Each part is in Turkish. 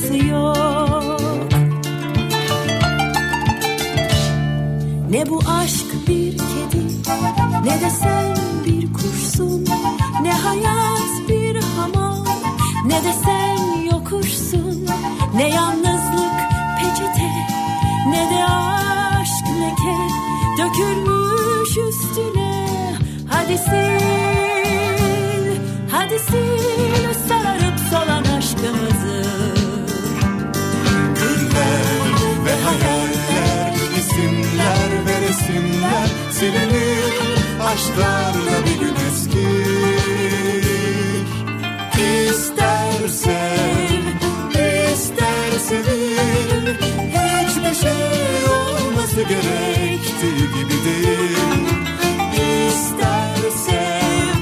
haklısı yok? Ne bu aşk bir kedi ne de sen bir kuşsun Ne hayat bir hamam ne de sen yokuşsun Ne yalnızlık peçete ne de aşk leke Dökülmüş üstüne. Hadi sil Hadi sil resimler silinir. Aşklarla bir gün eskir. İster sev, ister sevil. Hiçbir şey olması gerektiği gibi değil. İster sev,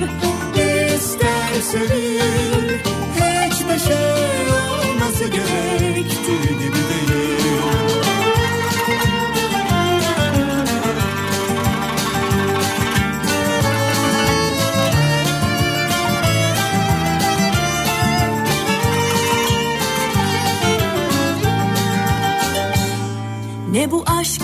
ister sevil. Hiçbir şey olması gerektiği gibi değil. Bu aşk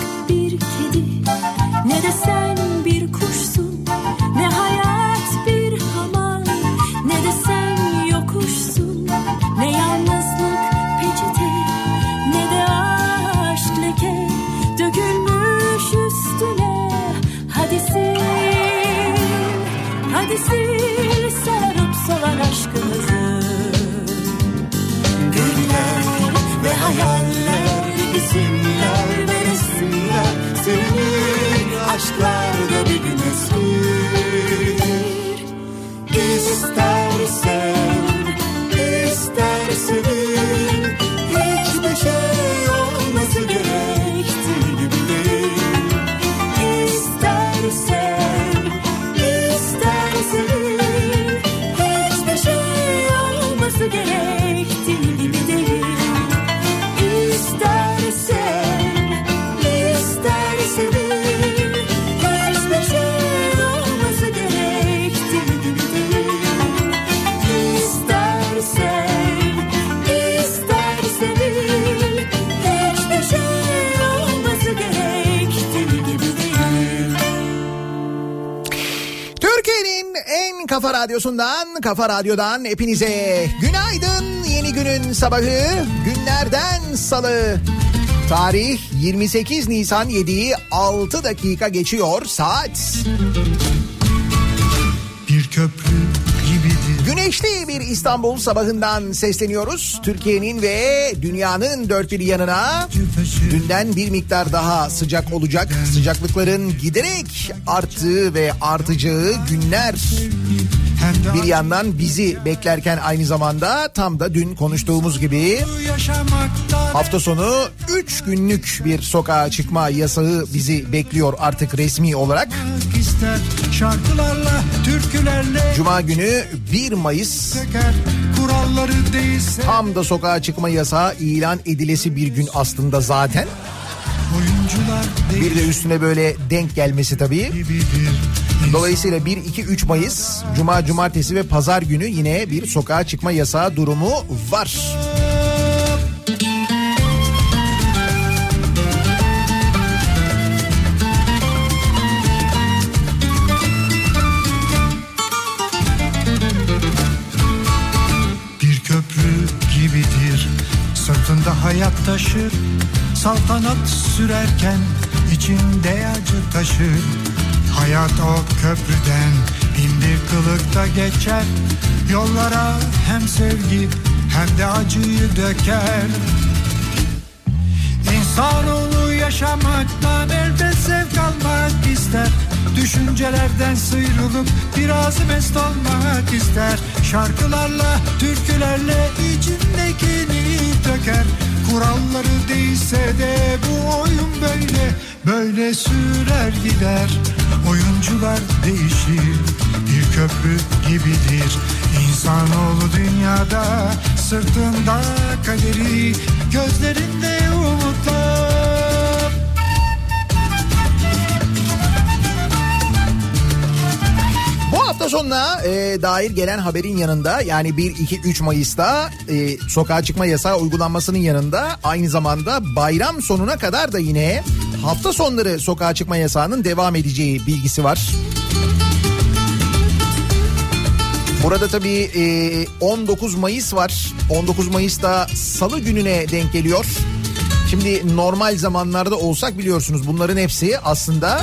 kafa radyosundan, kafa radyodan hepinize günaydın. Yeni günün sabahı, günlerden salı. Tarih 28 Nisan 7 6 dakika geçiyor saat. Bir köprü gibidir. Güneşli bir İstanbul sabahından sesleniyoruz. Türkiye'nin ve dünyanın dört bir yanına dünden bir miktar daha sıcak olacak. Sıcaklıkların giderek arttığı ve artacağı günler. Bir yandan bizi beklerken aynı zamanda tam da dün konuştuğumuz gibi hafta sonu 3 günlük bir sokağa çıkma yasağı bizi bekliyor artık resmi olarak. Cuma günü 1 Mayıs tam da sokağa çıkma yasağı ilan edilesi bir gün aslında zaten. Oyuncular Bir de üstüne böyle denk gelmesi tabii. Dolayısıyla 1, 2, 3 Mayıs Cuma, Cumartesi ve Pazar günü yine bir sokağa çıkma yasağı durumu var. Bir köprü gibidir Sırtında hayat taşır Saltanat sürerken içinde acı taşır. Hayat o köprüden bin bir kılıkta geçer. Yollara hem sevgi hem de acıyı döker. İnsanoğlu yaşamaktan elbet zevk almak ister Düşüncelerden sıyrılıp biraz mest olmak ister. Şarkılarla, türkülerle içindekini döker. Kuralları değilse de bu oyun böyle Böyle sürer gider. Oyuncular değişir Bir köprü gibidir. İnsanoğlu dünyada Sırtında kaderi Gözlerinde umutlar Hafta sonuna e, dair gelen haberin yanında yani 1, 2, 3 Mayıs'ta e, sokağa çıkma yasağı uygulanmasının yanında aynı zamanda bayram sonuna kadar da yine hafta sonları sokağa çıkma yasağının devam edeceği bilgisi var. Burada tabii e, 19 Mayıs var. 19 Mayıs'ta salı gününe denk geliyor. Şimdi normal zamanlarda olsak biliyorsunuz bunların hepsi aslında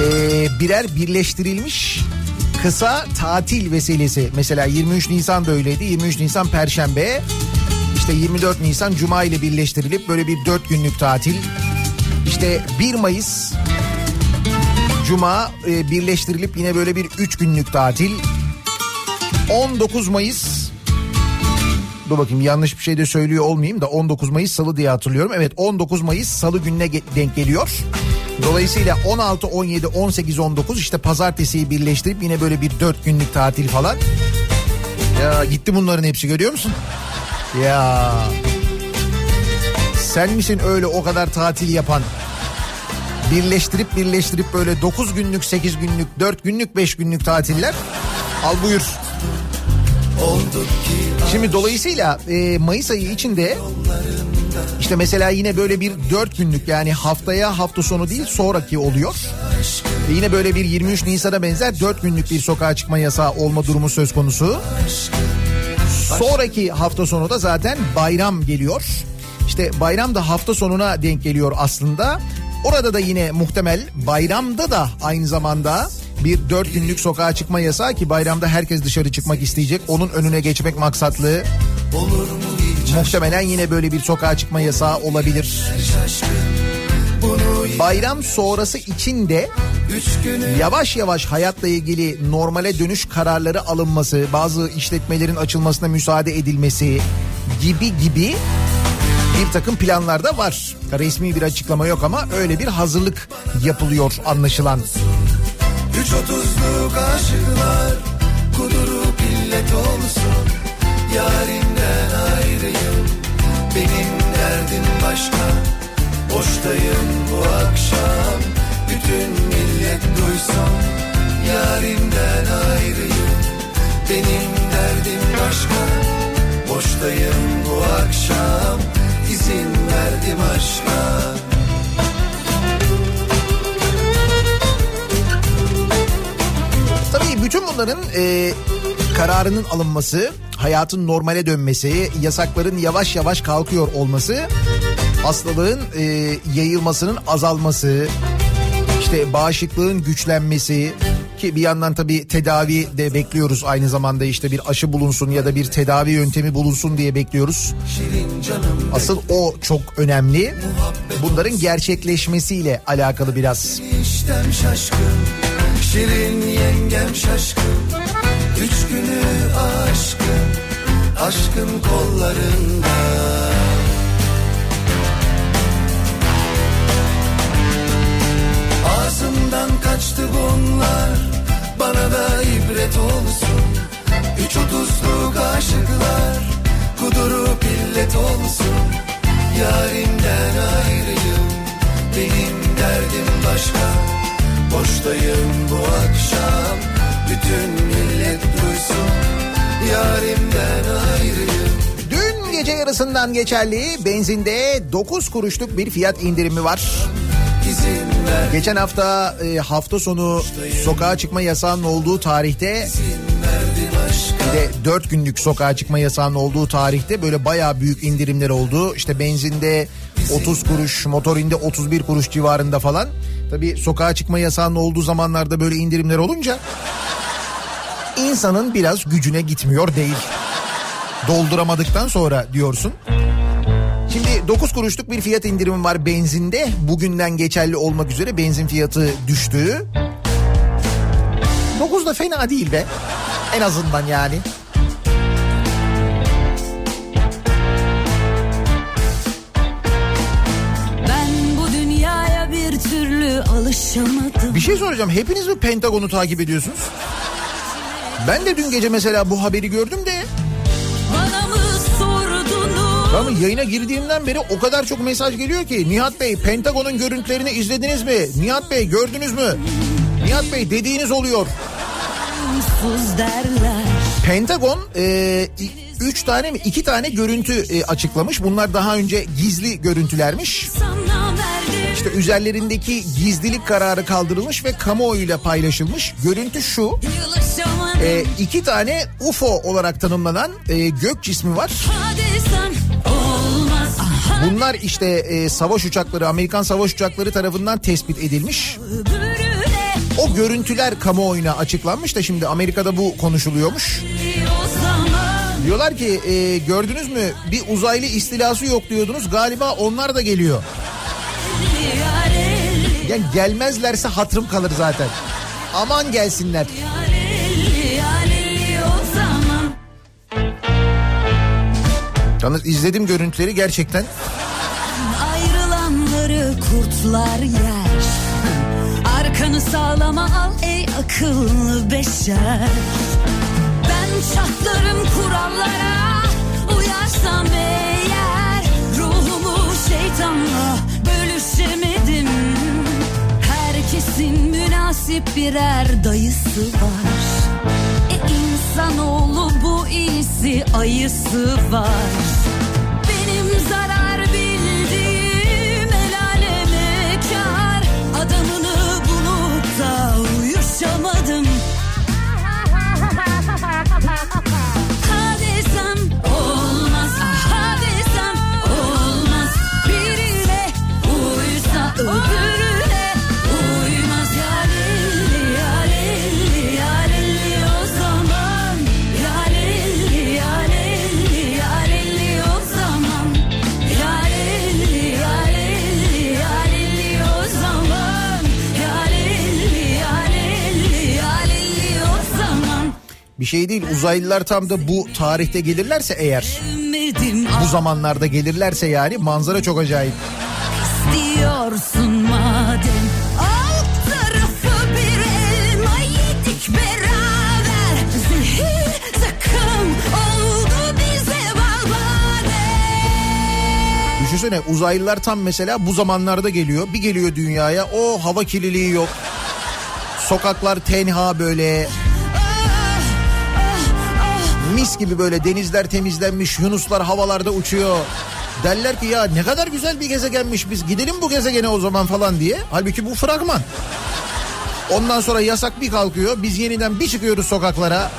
e, birer birleştirilmiş kısa tatil vesilesi. Mesela 23 Nisan da öyleydi. 23 Nisan Perşembe. İşte 24 Nisan Cuma ile birleştirilip böyle bir 4 günlük tatil. İşte 1 Mayıs Cuma e, birleştirilip yine böyle bir 3 günlük tatil. 19 Mayıs Dur bakayım yanlış bir şey de söylüyor olmayayım da 19 Mayıs Salı diye hatırlıyorum. Evet 19 Mayıs Salı gününe denk geliyor. Dolayısıyla 16, 17, 18, 19 işte pazartesiyi birleştirip yine böyle bir 4 günlük tatil falan. Ya gitti bunların hepsi görüyor musun? Ya sen misin öyle o kadar tatil yapan? Birleştirip birleştirip böyle 9 günlük, 8 günlük, 4 günlük, 5 günlük tatiller. Al buyur. Şimdi dolayısıyla e, Mayıs ayı içinde işte mesela yine böyle bir 4 günlük yani haftaya hafta sonu değil sonraki oluyor. Ve yine böyle bir 23 Nisan'a benzer 4 günlük bir sokağa çıkma yasağı olma durumu söz konusu. Sonraki hafta sonu da zaten bayram geliyor. İşte bayram da hafta sonuna denk geliyor aslında. Orada da yine muhtemel bayramda da aynı zamanda bir dört günlük sokağa çıkma yasağı ki bayramda herkes dışarı çıkmak isteyecek. Onun önüne geçmek maksatlı. Muhtemelen yine böyle bir sokağa çıkma yasağı olabilir. Bayram sonrası için de yavaş yavaş hayatla ilgili normale dönüş kararları alınması, bazı işletmelerin açılmasına müsaade edilmesi gibi gibi bir takım planlar da var. Resmi bir açıklama yok ama öyle bir hazırlık yapılıyor anlaşılan. Üç otuzluk aşıklar kudurup illet olsun ayrıyım benim derdim başka. Boştayım bu akşam bütün millet duysun Yarimden ayrıyım benim derdim başka. Boştayım bu akşam izin verdim aşka. Tabii bütün bunların e, kararının alınması, hayatın normale dönmesi, yasakların yavaş yavaş kalkıyor olması, hastalığın e, yayılmasının azalması, işte bağışıklığın güçlenmesi ki bir yandan tabii tedavi de bekliyoruz aynı zamanda işte bir aşı bulunsun ya da bir tedavi yöntemi bulunsun diye bekliyoruz. Asıl o çok önemli. Bunların gerçekleşmesiyle alakalı biraz. Şirin yengem şaşkın Üç günü aşkın Aşkın kollarında. Ağzımdan kaçtı bunlar Bana da ibret olsun. Üç otuzluk aşıklar Kudurup illet olsun. Yarimden ayrıyım Benim derdim başka. Boştayım bu akşam bütün millet duysun Yarimden ayrıyım Dün gece yarısından geçerli benzinde 9 kuruşluk bir fiyat indirimi var. Geçen hafta e, hafta sonu sokağa çıkma yasağının olduğu tarihte bir de 4 günlük sokağa çıkma yasağının olduğu tarihte böyle bayağı büyük indirimler oldu. İşte benzinde 30 kuruş, motorinde 31 kuruş civarında falan. Tabii sokağa çıkma yasağının olduğu zamanlarda böyle indirimler olunca insanın biraz gücüne gitmiyor değil. Dolduramadıktan sonra diyorsun. Şimdi 9 kuruşluk bir fiyat indirimi var benzinde. Bugünden geçerli olmak üzere benzin fiyatı düştü. 9 da fena değil be. En azından yani. alışamadım. Bir şey soracağım. Hepiniz mi Pentagon'u takip ediyorsunuz? Ben de dün gece mesela bu haberi gördüm de. Tamam yayına girdiğimden beri o kadar çok mesaj geliyor ki. Nihat Bey Pentagon'un görüntülerini izlediniz mi? Nihat Bey gördünüz mü? Nihat Bey dediğiniz oluyor. Pentagon e, üç tane mi iki tane görüntü e, açıklamış. Bunlar daha önce gizli görüntülermiş. Sana verdim. İşte üzerlerindeki gizlilik kararı kaldırılmış ve kamuoyuyla paylaşılmış. Görüntü şu. E, iki tane UFO olarak tanımlanan e, gök cismi var. Bunlar işte e, savaş uçakları, Amerikan savaş uçakları tarafından tespit edilmiş. O görüntüler kamuoyuna açıklanmış da şimdi Amerika'da bu konuşuluyormuş. Diyorlar ki e, gördünüz mü bir uzaylı istilası yok diyordunuz galiba onlar da geliyor. Yani gelmezlerse hatırım kalır zaten. Aman gelsinler. Yalnız izledim görüntüleri gerçekten. Ayrılanları kurtlar yer. Arkanı sağlama al ey akıllı beşer. Ben çatlarım kurallara uyarsam eğer ruhumu şeytanla Herkesin münasip birer dayısı var. E insanoğlu bu iyisi ayısı var. Benim zarar Bir şey değil uzaylılar tam da bu tarihte gelirlerse eğer bu zamanlarda gelirlerse yani manzara çok acayip. diyorsun madem Alt tarafı bir elma yedik beraber Zehir takım oldu bize bal badem Düşünsene uzaylılar tam mesela bu zamanlarda geliyor. Bir geliyor dünyaya o hava kirliliği yok. Sokaklar tenha böyle mis gibi böyle denizler temizlenmiş yunuslar havalarda uçuyor. Derler ki ya ne kadar güzel bir gezegenmiş biz gidelim bu gezegene o zaman falan diye. Halbuki bu fragman. Ondan sonra yasak bir kalkıyor biz yeniden bir çıkıyoruz sokaklara.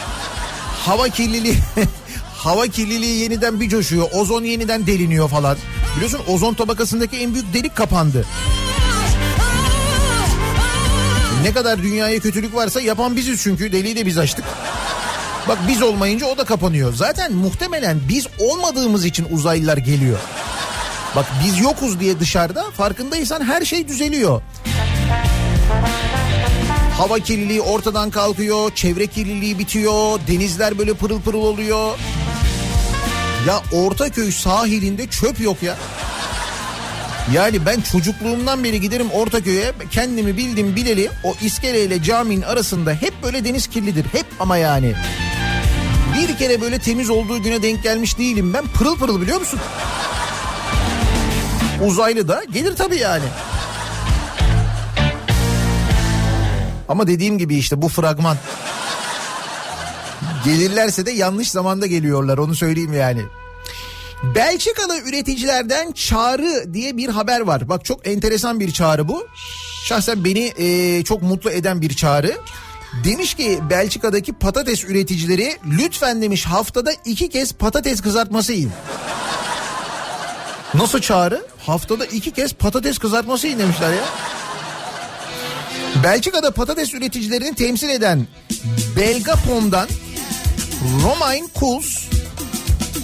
Hava kirliliği hava kirliliği yeniden bir coşuyor. Ozon yeniden deliniyor falan. Biliyorsun ozon tabakasındaki en büyük delik kapandı. Ne kadar dünyaya kötülük varsa yapan biziz çünkü deliği de biz açtık. Bak biz olmayınca o da kapanıyor. Zaten muhtemelen biz olmadığımız için uzaylılar geliyor. Bak biz yokuz diye dışarıda farkındaysan her şey düzeliyor. Hava kirliliği ortadan kalkıyor, çevre kirliliği bitiyor, denizler böyle pırıl pırıl oluyor. Ya Ortaköy sahilinde çöp yok ya. Yani ben çocukluğumdan beri giderim Ortaköy'e kendimi bildim bileli o iskeleyle caminin arasında hep böyle deniz kirlidir. Hep ama yani. Bir kere böyle temiz olduğu güne denk gelmiş değilim ben pırıl pırıl biliyor musun? Uzaylı da gelir tabii yani. Ama dediğim gibi işte bu fragman. Gelirlerse de yanlış zamanda geliyorlar onu söyleyeyim yani. Belçikalı üreticilerden çağrı diye bir haber var. Bak çok enteresan bir çağrı bu. Şahsen beni e, çok mutlu eden bir çağrı. Demiş ki Belçika'daki patates üreticileri lütfen demiş haftada iki kez patates kızartması yiyin. Nasıl çağrı? Haftada iki kez patates kızartması yiyin demişler ya. Belçika'da patates üreticilerini temsil eden Belgapom'dan Romain Kuls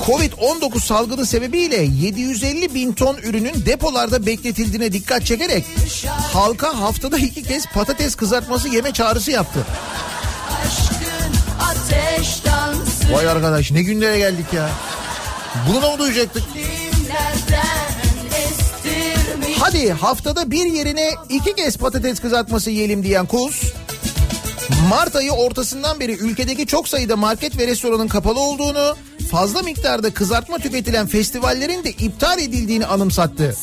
Covid-19 salgını sebebiyle 750 bin ton ürünün depolarda bekletildiğine dikkat çekerek halka haftada iki kez patates kızartması yeme çağrısı yaptı. Vay arkadaş ne günlere geldik ya. Bunu da mı duyacaktık? Hadi haftada bir yerine iki kez patates kızartması yiyelim diyen Kuz. Mart ayı ortasından beri ülkedeki çok sayıda market ve restoranın kapalı olduğunu, fazla miktarda kızartma tüketilen festivallerin de iptal edildiğini anımsattı.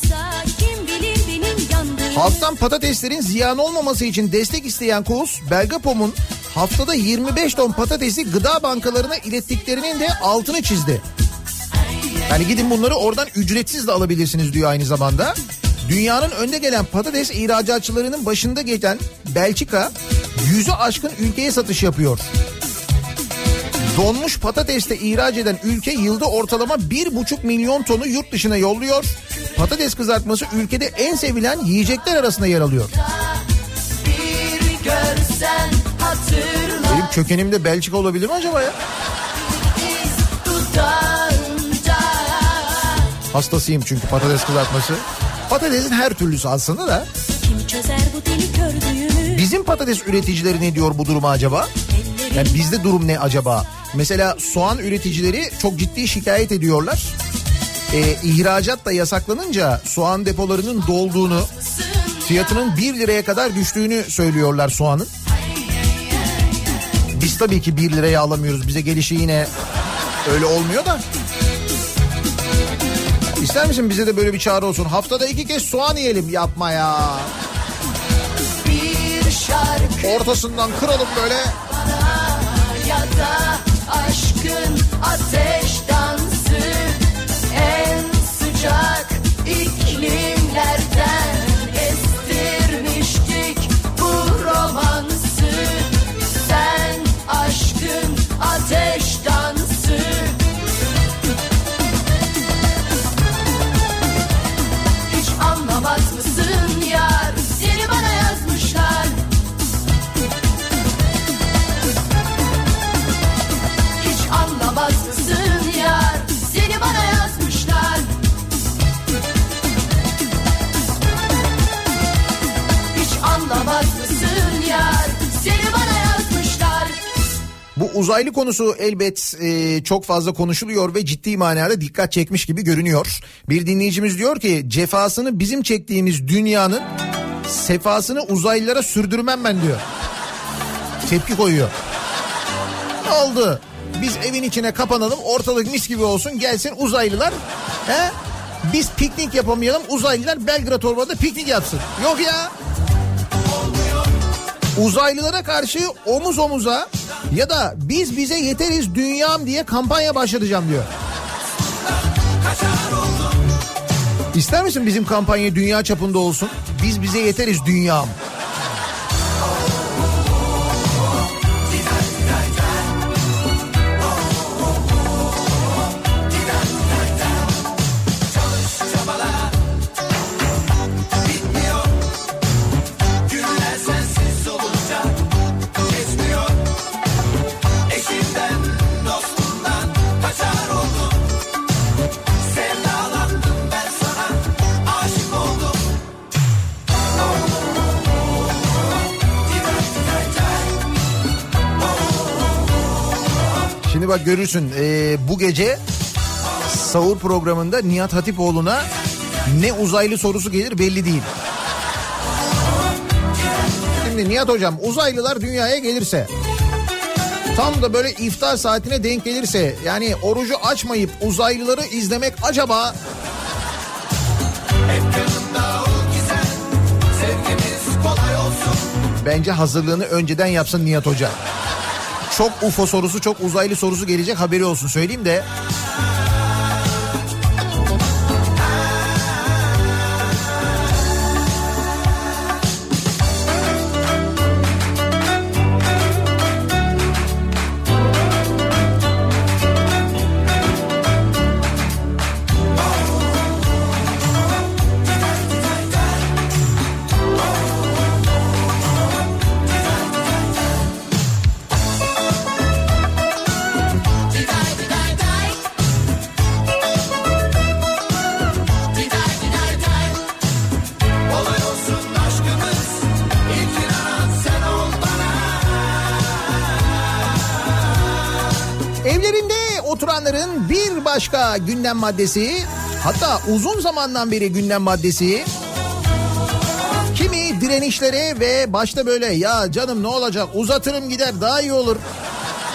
Halktan patateslerin ziyan olmaması için destek isteyen Kuz, Belgapom'un haftada 25 ton patatesi gıda bankalarına ilettiklerinin de altını çizdi. Yani gidin bunları oradan ücretsiz de alabilirsiniz diyor aynı zamanda. Dünyanın önde gelen patates ihracatçılarının başında geçen Belçika yüzü aşkın ülkeye satış yapıyor. Donmuş patates de ihraç eden ülke yılda ortalama 1,5 milyon tonu yurt dışına yolluyor. Patates kızartması ülkede en sevilen yiyecekler arasında yer alıyor. Benim kökenim de Belçika olabilir mi acaba ya? Hastasıyım çünkü patates kızartması. Patatesin her türlüsü aslında da. Kim çözer bu deli kördüğümü Bizim patates üreticileri ne diyor bu duruma acaba? Yani bizde durum ne acaba? Mesela soğan üreticileri çok ciddi şikayet ediyorlar. Ee, ihracat da yasaklanınca soğan depolarının dolduğunu, fiyatının 1 liraya kadar düştüğünü söylüyorlar soğanın. Biz tabii ki 1 liraya alamıyoruz. Bize gelişi yine öyle olmuyor da. İster misin bize de böyle bir çağrı olsun? Haftada iki kez soğan yiyelim. Yapma ya. Ortasından kıralım böyle. Da aşkın ateş uzaylı konusu elbet e, çok fazla konuşuluyor ve ciddi manada dikkat çekmiş gibi görünüyor. Bir dinleyicimiz diyor ki cefasını bizim çektiğimiz dünyanın sefasını uzaylılara sürdürmem ben diyor. Tepki koyuyor. Ne oldu? Biz evin içine kapanalım ortalık mis gibi olsun gelsin uzaylılar. He? Biz piknik yapamayalım uzaylılar Belgrad Ormanı'nda piknik yapsın. Yok ya. Uzaylılara karşı omuz omuza ya da biz bize yeteriz dünyam diye kampanya başlatacağım diyor. İster misin bizim kampanya dünya çapında olsun? Biz bize yeteriz dünyam. Bak görürsün ee, bu gece sahur programında Nihat Hatipoğlu'na ne uzaylı sorusu gelir belli değil. Şimdi Nihat hocam uzaylılar dünyaya gelirse tam da böyle iftar saatine denk gelirse yani orucu açmayıp uzaylıları izlemek acaba Bence hazırlığını önceden yapsın Nihat Hoca. Çok UFO sorusu, çok uzaylı sorusu gelecek haberi olsun söyleyeyim de. Gündem maddesi hatta uzun zamandan beri gündem maddesi. Kimi direnişlere ve başta böyle ya canım ne olacak uzatırım gider daha iyi olur.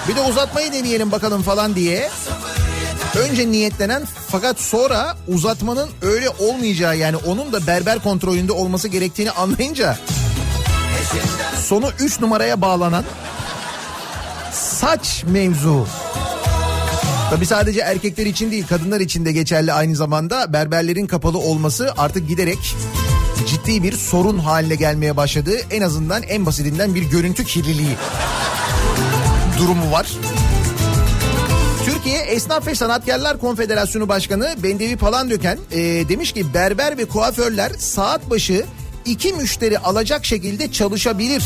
Bir de uzatmayı deneyelim bakalım falan diye. Önce niyetlenen fakat sonra uzatmanın öyle olmayacağı yani onun da berber kontrolünde olması gerektiğini anlayınca sonu 3 numaraya bağlanan saç mevzu. Tabi sadece erkekler için değil kadınlar için de geçerli aynı zamanda berberlerin kapalı olması artık giderek ciddi bir sorun haline gelmeye başladı. En azından en basitinden bir görüntü kirliliği durumu var. Türkiye Esnaf ve Sanatkarlar Konfederasyonu Başkanı Bendevi Palandöken e, demiş ki berber ve kuaförler saat başı iki müşteri alacak şekilde çalışabilir.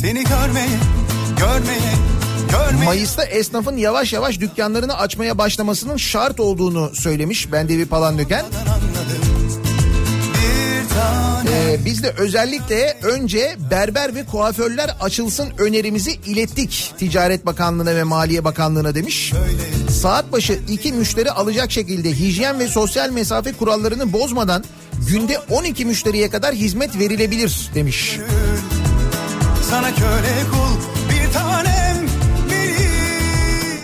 Seni görmeye, görmeye. Mayıs'ta esnafın yavaş yavaş dükkanlarını açmaya başlamasının şart olduğunu söylemiş Bendevi Palandöken. Tane Ee, biz de özellikle önce berber ve kuaförler açılsın önerimizi ilettik Ticaret Bakanlığı'na ve Maliye Bakanlığı'na demiş. Saat başı iki müşteri alacak şekilde hijyen ve sosyal mesafe kurallarını bozmadan günde 12 müşteriye kadar hizmet verilebilir demiş. sana köle kul. Bir biri.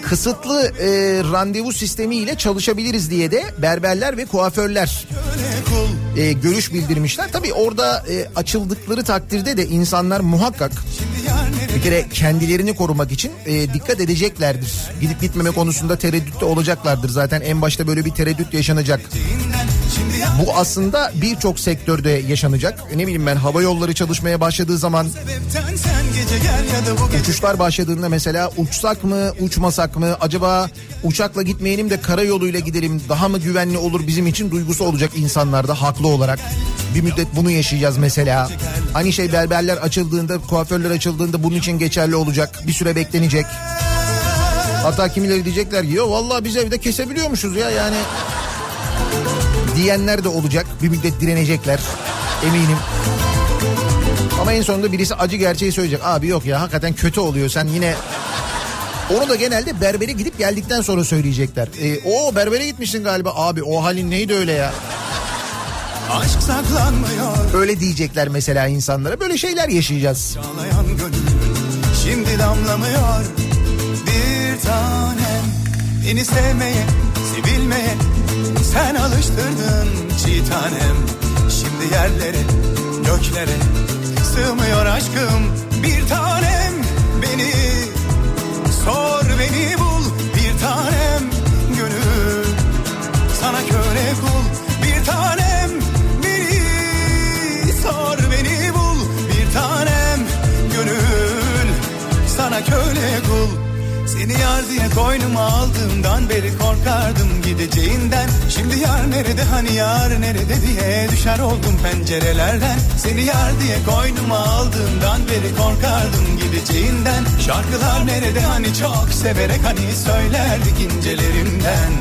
Kısıtlı e, randevu sistemiyle çalışabiliriz diye de berberler ve kuaförler e, görüş bildirmişler. Tabii orada e, açıldıkları takdirde de insanlar muhakkak bir kere kendilerini korumak için e, dikkat edeceklerdir. Gidip gitmeme konusunda tereddütte olacaklardır. Zaten en başta böyle bir tereddüt yaşanacak. Bu aslında birçok sektörde yaşanacak. Ne bileyim ben hava yolları çalışmaya başladığı zaman uçuşlar başladığında mesela uçsak mı uçmasak mı acaba uçakla gitmeyelim de karayoluyla gidelim daha mı güvenli olur bizim için duygusu olacak insanlarda haklı olarak. Bir müddet bunu yaşayacağız mesela. Hani şey berberler açıldığında kuaförler açıldığında bunun için geçerli olacak bir süre beklenecek. Hatta kimileri diyecekler ki yo vallahi biz evde kesebiliyormuşuz ya yani. Diyenler de olacak bir müddet direnecekler eminim. Ama en sonunda birisi acı gerçeği söyleyecek. Abi yok ya hakikaten kötü oluyor sen yine... Onu da genelde berbere gidip geldikten sonra söyleyecekler. E, o berbere gitmişsin galiba. Abi o halin neydi öyle ya? Aşk saklanmıyor. Öyle diyecekler mesela insanlara. Böyle şeyler yaşayacağız. Çağlayan gönül şimdi damlamıyor bir tanem Beni sevmeye, sevilmeye sen alıştırdın çiğ tanem. Şimdi yerlere, göklere sığmıyor aşkım bir tanem. Beni sor beni bul bir tanem. Gönül sana köle kul bir tanem. Beni sor beni bul bir tanem. Gönül sana köle kul seni yar diye koynuma aldığımdan beri korkardım gideceğinden. Şimdi yar nerede hani yar nerede diye düşer oldum pencerelerden. Seni yar diye koynuma aldığımdan beri korkardım gideceğinden. Şarkılar nerede hani çok severek hani söylerdik incelerimden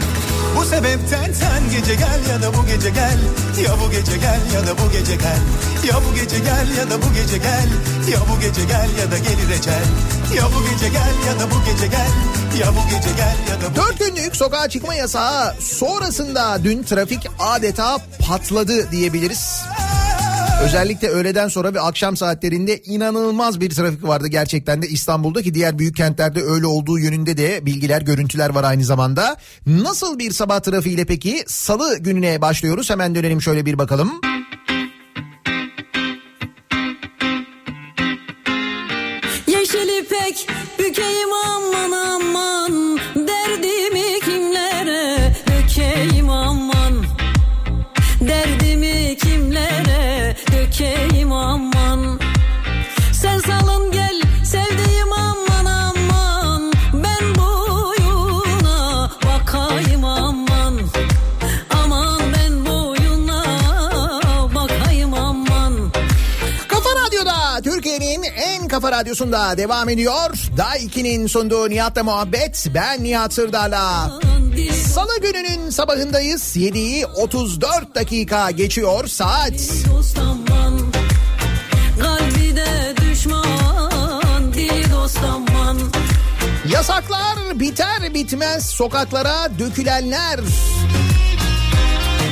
bu sebepten sen gece gel ya da bu gece gel. Ya bu gece gel ya da bu gece gel. Ya bu gece gel ya da bu gece gel. Ya bu gece gel ya da gelir ecel Ya bu gece gel ya da bu gece gel. Ya bu gece gel ya da bu Dört günlük sokağa çıkma yasağı sonrasında dün trafik adeta patladı diyebiliriz. Özellikle öğleden sonra ve akşam saatlerinde inanılmaz bir trafik vardı gerçekten de İstanbul'da ki diğer büyük kentlerde öyle olduğu yönünde de bilgiler, görüntüler var aynı zamanda. Nasıl bir sabah trafiğiyle peki? Salı gününe başlıyoruz. Hemen dönelim şöyle bir bakalım. Yeşil ipek bükeyim aman kafa radyosunda devam ediyor. Daha 2'nin sunduğu Nihat'la muhabbet. Ben Nihat Sırdar'la. Salı gününün sabahındayız. 7'yi 34 dakika geçiyor saat. Yasaklar biter bitmez sokaklara dökülenler.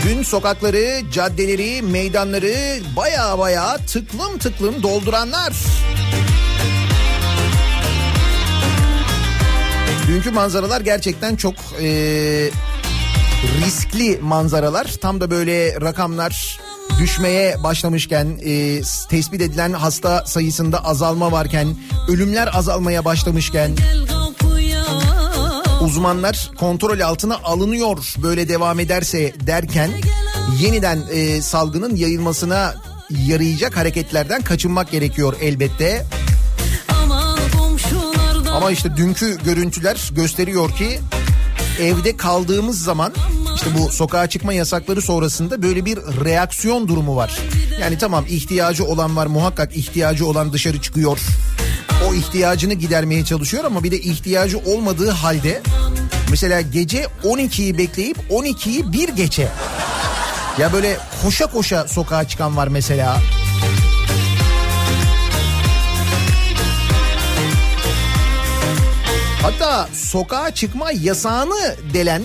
Dün sokakları, caddeleri, meydanları baya baya tıklım tıklım dolduranlar. Dünkü manzaralar gerçekten çok eee, riskli manzaralar. Tam da böyle rakamlar düşmeye başlamışken, e, tespit edilen hasta sayısında azalma varken, ölümler azalmaya başlamışken uzmanlar kontrol altına alınıyor böyle devam ederse derken yeniden e, salgının yayılmasına yarayacak hareketlerden kaçınmak gerekiyor elbette. Ama işte dünkü görüntüler gösteriyor ki evde kaldığımız zaman işte bu sokağa çıkma yasakları sonrasında böyle bir reaksiyon durumu var. Yani tamam ihtiyacı olan var muhakkak ihtiyacı olan dışarı çıkıyor. O ihtiyacını gidermeye çalışıyor ama bir de ihtiyacı olmadığı halde mesela gece 12'yi bekleyip 12'yi bir geçe ya böyle koşa koşa sokağa çıkan var mesela. Hatta sokağa çıkma yasağını delen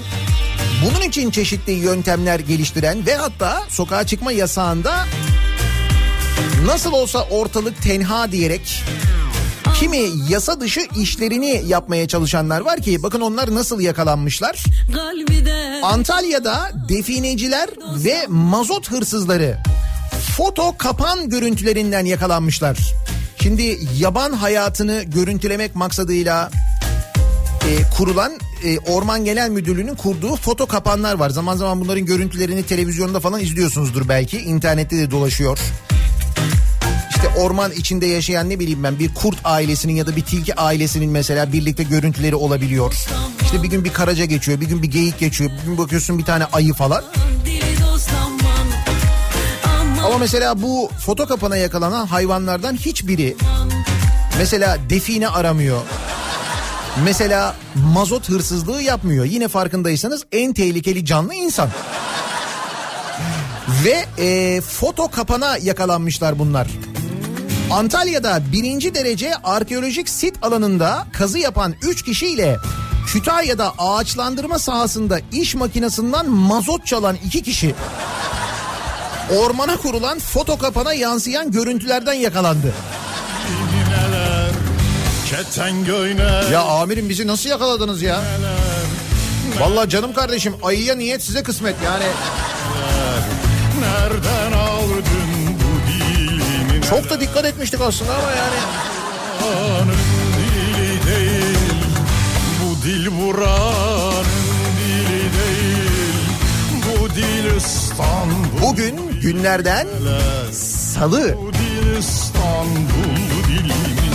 bunun için çeşitli yöntemler geliştiren ve hatta sokağa çıkma yasağında nasıl olsa ortalık tenha diyerek kimi yasa dışı işlerini yapmaya çalışanlar var ki bakın onlar nasıl yakalanmışlar. Antalya'da defineciler ve mazot hırsızları foto kapan görüntülerinden yakalanmışlar. Şimdi yaban hayatını görüntülemek maksadıyla e, kurulan e, Orman Genel Müdürlüğü'nün kurduğu foto kapanlar var. Zaman zaman bunların görüntülerini televizyonda falan izliyorsunuzdur belki. İnternette de dolaşıyor. İşte orman içinde yaşayan ne bileyim ben bir kurt ailesinin ya da bir tilki ailesinin mesela birlikte görüntüleri olabiliyor. İşte bir gün bir karaca geçiyor, bir gün bir geyik geçiyor, bir gün bakıyorsun bir tane ayı falan. Ama mesela bu foto kapana yakalanan hayvanlardan hiçbiri mesela define aramıyor. Mesela mazot hırsızlığı yapmıyor. Yine farkındaysanız en tehlikeli canlı insan. Ve e, foto kapana yakalanmışlar bunlar. Antalya'da birinci derece arkeolojik sit alanında kazı yapan 3 kişiyle Kütahya'da ağaçlandırma sahasında iş makinesinden mazot çalan 2 kişi ormana kurulan foto kapana yansıyan görüntülerden yakalandı. Ya amirim bizi nasıl yakaladınız ya? Vallahi canım kardeşim ayıya niyet size kısmet yani. Nereden aldın bu dilini Çok da dikkat etmiştik aslında ama yani. Dili değil Bu dil buranın dili değil Bu dil İstanbul Bugün günlerden salı. Bu dil İstanbul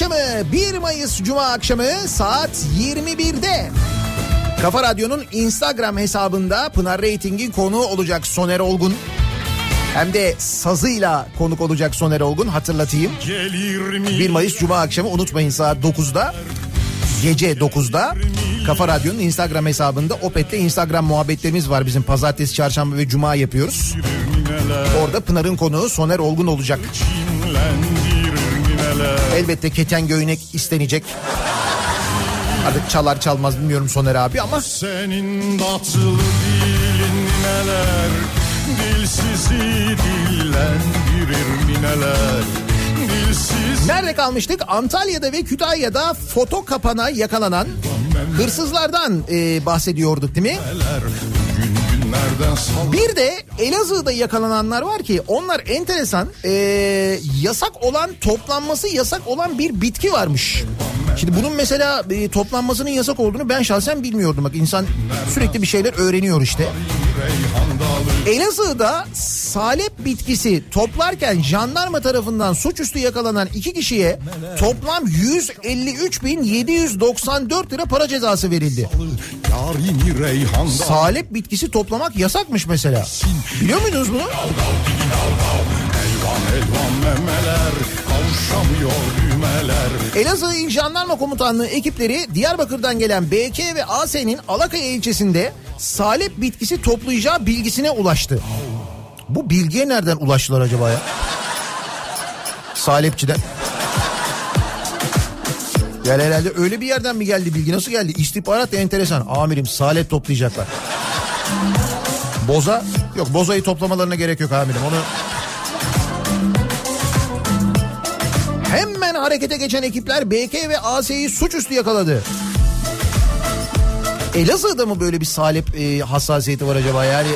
akşamı 1 Mayıs Cuma akşamı saat 21'de Kafa Radyo'nun Instagram hesabında Pınar Rating'in konuğu olacak Soner Olgun. Hem de sazıyla konuk olacak Soner Olgun hatırlatayım. Gelir mi 1 Mayıs Cuma akşamı unutmayın saat 9'da gece 9'da Kafa Radyo'nun Instagram hesabında Opet'te Instagram muhabbetlerimiz var bizim pazartesi, çarşamba ve cuma yapıyoruz. Orada Pınar'ın konuğu Soner Olgun olacak. Neler Elbette keten göynek istenecek. Artık çalar çalmaz bilmiyorum Soner abi ama Senin tatlı dilin neler Dilsizi dillendirir mi neler nerede kalmıştık? Antalya'da ve Kütahya'da foto kapana yakalanan hırsızlardan e, bahsediyorduk değil mi? Bir de Elazığ'da yakalananlar var ki onlar enteresan e, yasak olan toplanması yasak olan bir bitki varmış. Şimdi bunun mesela e, toplanmasının yasak olduğunu ben şahsen bilmiyordum. Bak insan sürekli bir şeyler öğreniyor işte. Elazığ'da salep bitkisi toplarken jandarma tarafından suçüstü yakalanan iki kişiye toplam 153.794 lira para cezası verildi. Salep bitkisi toplamak yasakmış mesela. Biliyor muydunuz bunu? Elvan elvan memeler kavuşamıyor düğmeler Elazığ İl Jandarma Komutanlığı ekipleri Diyarbakır'dan gelen BK ve AS'nin Alakaya ilçesinde salep bitkisi toplayacağı bilgisine ulaştı. Bu bilgiye nereden ulaştılar acaba ya? Salepçiden. Yani herhalde öyle bir yerden mi geldi bilgi? Nasıl geldi? İstihbarat da enteresan. Amirim salep toplayacaklar. Boza? Yok bozayı toplamalarına gerek yok amirim. Onu harekete geçen ekipler BK ve AS'yi suçüstü yakaladı. Elazığ'da mı böyle bir salep e, hassasiyeti var acaba? Yani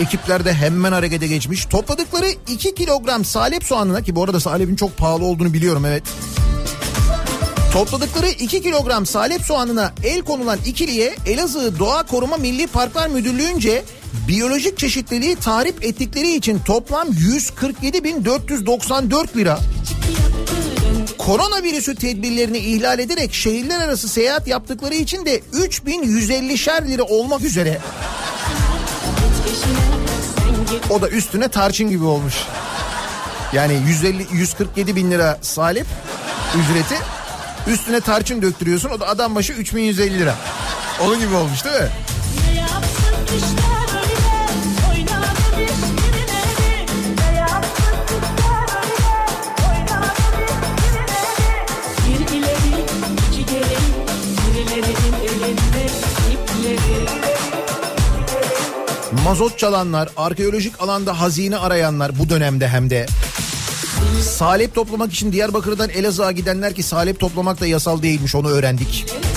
ekipler de hemen harekete geçmiş. Topladıkları 2 kilogram salep soğanına ki bu arada salepin çok pahalı olduğunu biliyorum evet. Topladıkları 2 kilogram salep soğanına el konulan ikiliye Elazığ Doğa Koruma Milli Parklar Müdürlüğü'nce biyolojik çeşitliliği tarif ettikleri için toplam 147.494 lira koronavirüsü tedbirlerini ihlal ederek şehirler arası seyahat yaptıkları için de 3150'şer lira olmak üzere o da üstüne tarçın gibi olmuş. Yani 150 147 bin lira salep ücreti üstüne tarçın döktürüyorsun o da adam başı 3150 lira. Onun gibi olmuş değil mi? Mazot çalanlar, arkeolojik alanda hazine arayanlar bu dönemde hem de salep toplamak için Diyarbakır'dan Elazığ'a gidenler ki salep toplamak da yasal değilmiş onu öğrendik. Hadi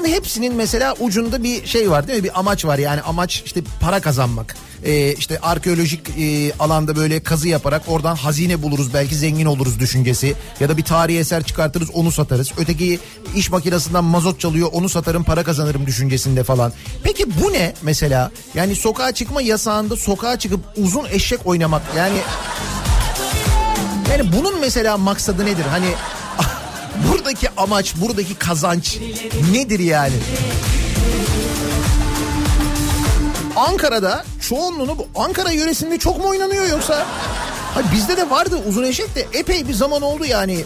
bunların hepsinin mesela ucunda bir şey var değil mi? Bir amaç var yani amaç işte para kazanmak. Ee, işte arkeolojik e, alanda böyle kazı yaparak oradan hazine buluruz belki zengin oluruz düşüncesi. Ya da bir tarihi eser çıkartırız onu satarız. Öteki iş makinesinden mazot çalıyor onu satarım para kazanırım düşüncesinde falan. Peki bu ne mesela? Yani sokağa çıkma yasağında sokağa çıkıp uzun eşek oynamak yani... Yani bunun mesela maksadı nedir? Hani buradaki amaç, buradaki kazanç nedir yani? Ankara'da çoğunluğunu bu Ankara yöresinde çok mu oynanıyor yoksa? Ha bizde de vardı uzun eşek de epey bir zaman oldu yani.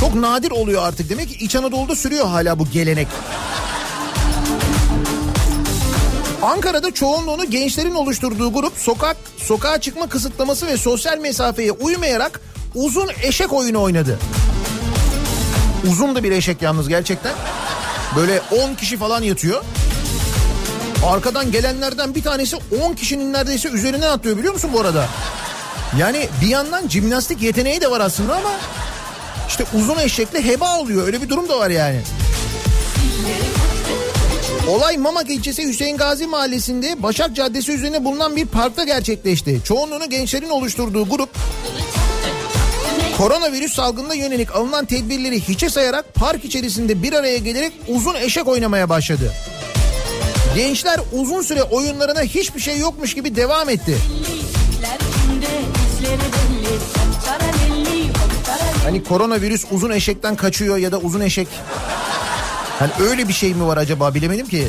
Çok nadir oluyor artık. Demek ki İç Anadolu'da sürüyor hala bu gelenek. Ankara'da çoğunluğunu gençlerin oluşturduğu grup sokak sokağa çıkma kısıtlaması ve sosyal mesafeye uymayarak uzun eşek oyunu oynadı. Uzun da bir eşek yalnız gerçekten. Böyle 10 kişi falan yatıyor. Arkadan gelenlerden bir tanesi 10 kişinin neredeyse üzerine atlıyor biliyor musun bu arada? Yani bir yandan jimnastik yeteneği de var aslında ama işte uzun eşekle heba oluyor. Öyle bir durum da var yani. Olay Mamak ilçesi Hüseyin Gazi mahallesinde Başak Caddesi üzerine bulunan bir parkta gerçekleşti. Çoğunluğunu gençlerin oluşturduğu grup koronavirüs salgınına yönelik alınan tedbirleri hiçe sayarak park içerisinde bir araya gelerek uzun eşek oynamaya başladı. Gençler uzun süre oyunlarına hiçbir şey yokmuş gibi devam etti. Hani koronavirüs uzun eşekten kaçıyor ya da uzun eşek Hani öyle bir şey mi var acaba bilemedim ki.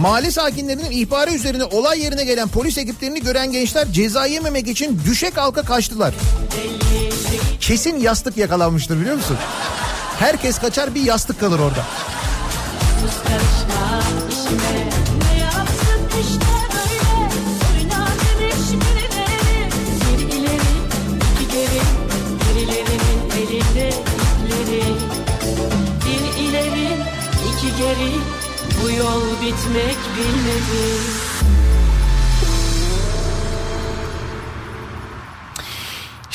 Mahalle sakinlerinin ihbarı üzerine olay yerine gelen polis ekiplerini gören gençler ceza yememek için düşe kalka kaçtılar. Kesin yastık yakalanmıştır biliyor musun? Herkes kaçar bir yastık kalır orada. Geri bu yol bitmek bilmedi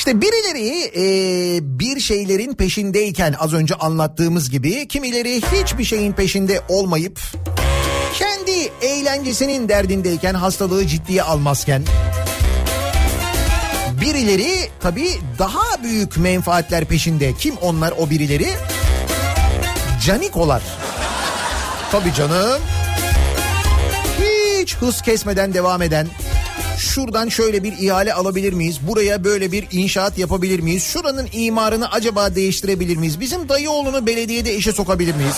İşte birileri e, bir şeylerin peşindeyken az önce anlattığımız gibi kimileri hiçbir şeyin peşinde olmayıp kendi eğlencesinin derdindeyken hastalığı ciddiye almazken birileri tabii daha büyük menfaatler peşinde. Kim onlar o birileri? Canikolar. Tabii canım. Hiç hız kesmeden devam eden şuradan şöyle bir ihale alabilir miyiz? Buraya böyle bir inşaat yapabilir miyiz? Şuranın imarını acaba değiştirebilir miyiz? Bizim dayıoğlunu belediyede işe sokabilir miyiz?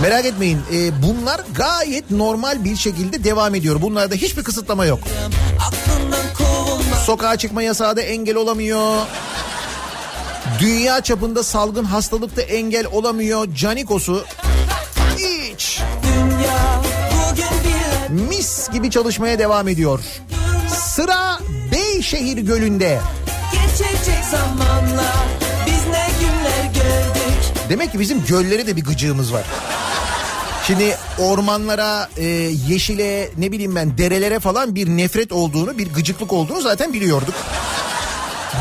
Merak etmeyin e, bunlar gayet normal bir şekilde devam ediyor. Bunlarda hiçbir kısıtlama yok. Sokağa çıkma yasağı da engel olamıyor. Dünya çapında salgın hastalıkta engel olamıyor. Canikos'u hiç Dünya bugün gibi çalışmaya devam ediyor. Sıra Beyşehir Gölü'nde. geçecek zamanla biz ne günler gördük. Demek ki bizim göllere de bir gıcığımız var. Şimdi ormanlara, e, yeşile, ne bileyim ben derelere falan bir nefret olduğunu, bir gıcıklık olduğunu zaten biliyorduk.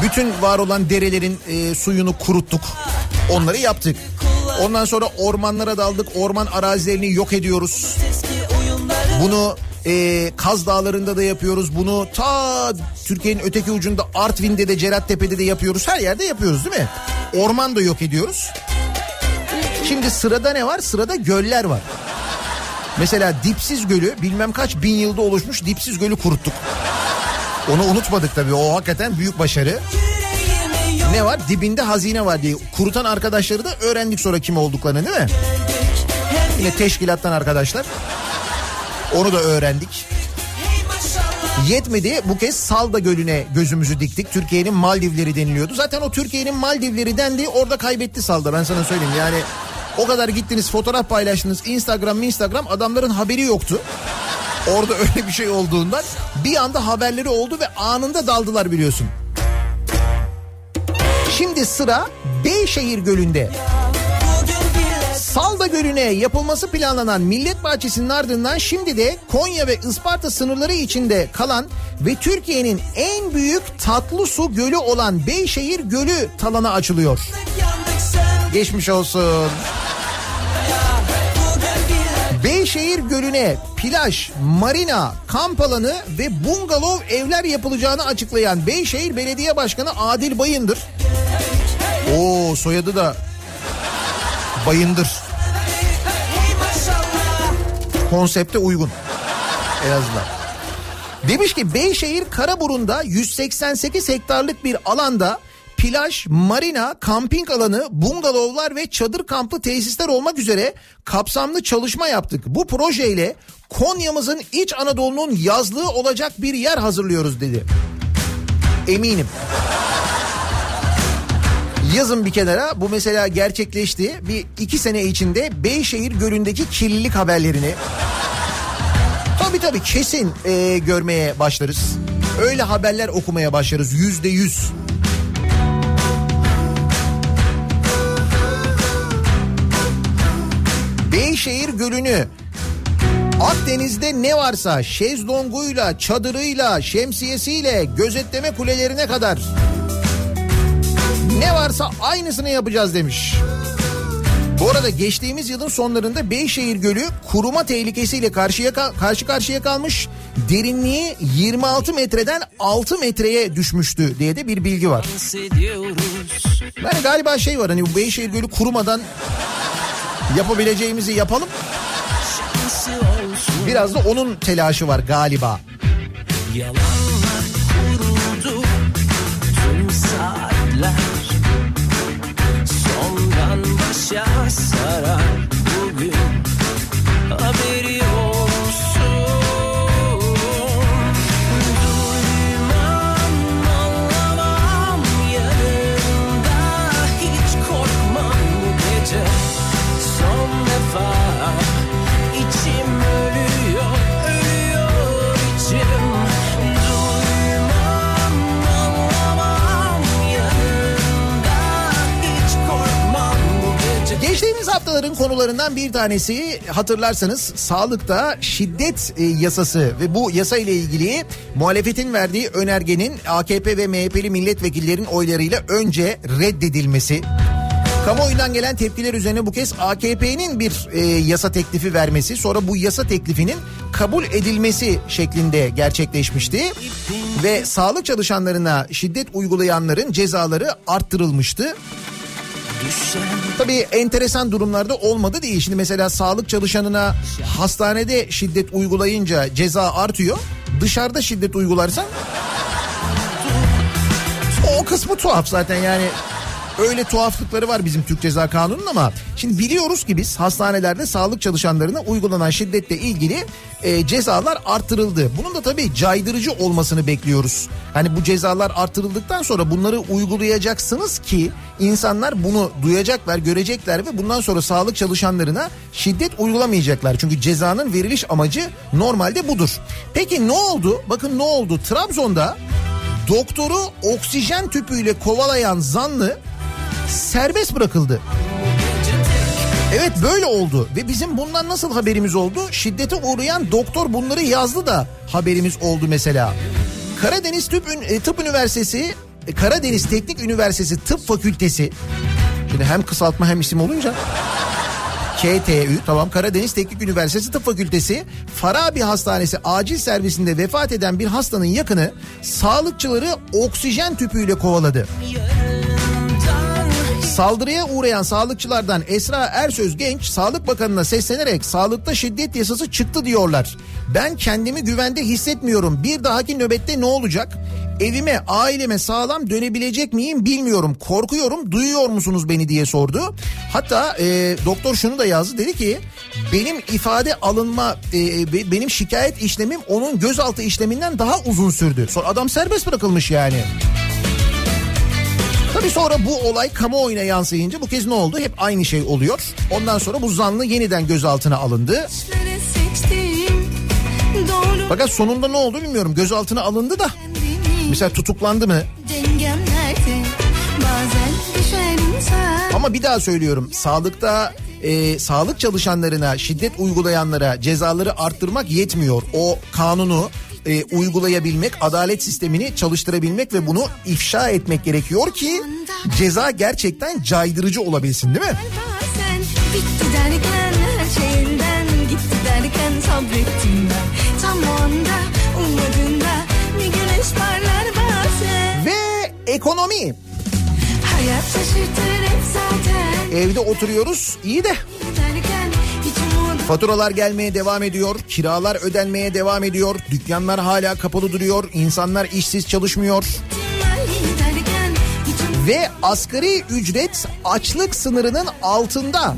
Bütün var olan derelerin e, suyunu kuruttuk. Onları yaptık. Ondan sonra ormanlara daldık. Orman arazilerini yok ediyoruz. Bunu e, Kaz Dağları'nda da yapıyoruz. Bunu ta Türkiye'nin öteki ucunda Artvin'de de Cerattepe'de de yapıyoruz. Her yerde yapıyoruz değil mi? Orman da yok ediyoruz. Şimdi sırada ne var? Sırada göller var. Mesela Dipsiz Gölü bilmem kaç bin yılda oluşmuş Dipsiz Gölü kuruttuk. Onu unutmadık tabii. O hakikaten büyük başarı. Ne var? Dibinde hazine var diye. Kurutan arkadaşları da öğrendik sonra kim olduklarını değil mi? Yine teşkilattan arkadaşlar. Onu da öğrendik. Yetmedi bu kez Salda Gölü'ne gözümüzü diktik. Türkiye'nin Maldivleri deniliyordu. Zaten o Türkiye'nin Maldivleri dendi orada kaybetti Salda ben sana söyleyeyim. Yani o kadar gittiniz fotoğraf paylaştınız Instagram Instagram adamların haberi yoktu. Orada öyle bir şey olduğundan bir anda haberleri oldu ve anında daldılar biliyorsun. Şimdi sıra Beyşehir Gölü'nde. Salda Gölü'ne yapılması planlanan Millet Bahçesi'nin ardından şimdi de Konya ve Isparta sınırları içinde kalan ve Türkiye'nin en büyük tatlı su gölü olan Beyşehir Gölü talana açılıyor. Geçmiş olsun. Beyşehir Gölü'ne plaj, marina, kamp alanı ve bungalov evler yapılacağını açıklayan Beyşehir Belediye Başkanı Adil Bayındır. Oo soyadı da Bayındır. Konsepte uygun. En azından. Demiş ki Beyşehir Karaburun'da 188 hektarlık bir alanda plaj, marina, kamping alanı, bungalovlar ve çadır kamplı tesisler olmak üzere kapsamlı çalışma yaptık. Bu projeyle Konya'mızın iç Anadolu'nun yazlığı olacak bir yer hazırlıyoruz dedi. Eminim. Yazın bir kenara bu mesela gerçekleşti. Bir iki sene içinde Beyşehir Gölü'ndeki kirlilik haberlerini Tabii tabii kesin e, görmeye başlarız. Öyle haberler okumaya başlarız yüzde yüz. Beyşehir Gölü'nü Akdeniz'de ne varsa şezlonguyla, çadırıyla, şemsiyesiyle, gözetleme kulelerine kadar ne varsa aynısını yapacağız demiş. Bu arada geçtiğimiz yılın sonlarında Beyşehir Gölü kuruma tehlikesiyle karşıya karşı karşıya kalmış. Derinliği 26 metreden 6 metreye düşmüştü diye de bir bilgi var. Yani galiba şey var hani bu Beyşehir Gölü kurumadan yapabileceğimizi yapalım. Biraz da onun telaşı var galiba. Yalanlar passará. Geçtiğimiz haftaların konularından bir tanesi hatırlarsanız sağlıkta şiddet e, yasası ve bu yasa ile ilgili muhalefetin verdiği önergenin AKP ve MHP'li milletvekillerin oylarıyla önce reddedilmesi. Kamuoyundan gelen tepkiler üzerine bu kez AKP'nin bir e, yasa teklifi vermesi sonra bu yasa teklifinin kabul edilmesi şeklinde gerçekleşmişti. Ve sağlık çalışanlarına şiddet uygulayanların cezaları arttırılmıştı. Tabii enteresan durumlarda olmadı değil. Şimdi mesela sağlık çalışanına hastanede şiddet uygulayınca ceza artıyor. Dışarıda şiddet uygularsan o kısmı tuhaf zaten yani. Öyle tuhaflıkları var bizim Türk Ceza Kanunu'nun ama şimdi biliyoruz ki biz hastanelerde sağlık çalışanlarına uygulanan şiddetle ilgili e, cezalar artırıldı. Bunun da tabii caydırıcı olmasını bekliyoruz. Hani bu cezalar artırıldıktan sonra bunları uygulayacaksınız ki insanlar bunu duyacaklar, görecekler ve bundan sonra sağlık çalışanlarına şiddet uygulamayacaklar. Çünkü cezanın veriliş amacı normalde budur. Peki ne oldu? Bakın ne oldu? Trabzon'da doktoru oksijen tüpüyle kovalayan zanlı serbest bırakıldı. Evet böyle oldu ve bizim bundan nasıl haberimiz oldu? Şiddete uğrayan doktor bunları yazdı da haberimiz oldu mesela. Karadeniz Tıp, e, Tıp Üniversitesi, e, Karadeniz Teknik Üniversitesi Tıp Fakültesi. Şimdi hem kısaltma hem isim olunca. KTÜ tamam Karadeniz Teknik Üniversitesi Tıp Fakültesi Farabi Hastanesi acil servisinde vefat eden bir hastanın yakını sağlıkçıları oksijen tüpüyle kovaladı. Saldırıya uğrayan sağlıkçılardan Esra Ersöz Genç Sağlık Bakanı'na seslenerek sağlıkta şiddet yasası çıktı diyorlar. Ben kendimi güvende hissetmiyorum. Bir dahaki nöbette ne olacak? Evime, aileme sağlam dönebilecek miyim bilmiyorum. Korkuyorum. Duyuyor musunuz beni diye sordu. Hatta e, doktor şunu da yazdı. Dedi ki benim ifade alınma, e, be- benim şikayet işlemim onun gözaltı işleminden daha uzun sürdü. Sonra adam serbest bırakılmış yani. Tabii sonra bu olay kamuoyuna yansıyınca bu kez ne oldu? Hep aynı şey oluyor. Ondan sonra bu zanlı yeniden gözaltına alındı. Fakat sonunda ne oldu bilmiyorum. Gözaltına alındı da. Mesela tutuklandı mı? Ama bir daha söylüyorum. Sağlıkta e, sağlık çalışanlarına şiddet uygulayanlara cezaları arttırmak yetmiyor. O kanunu e, uygulayabilmek, adalet sistemini çalıştırabilmek ve bunu ifşa etmek gerekiyor ki ceza gerçekten caydırıcı olabilsin değil mi? Bitti derken her şeyinden gitti derken sabrettim ben. Tam o anda ummadığında bir güneş parlar bazen. Ve ekonomi. Hayat şaşırtır hep zaten. Evde oturuyoruz iyi de Faturalar gelmeye devam ediyor, kiralar ödenmeye devam ediyor, dükkanlar hala kapalı duruyor, insanlar işsiz çalışmıyor ve asgari ücret açlık sınırının altında.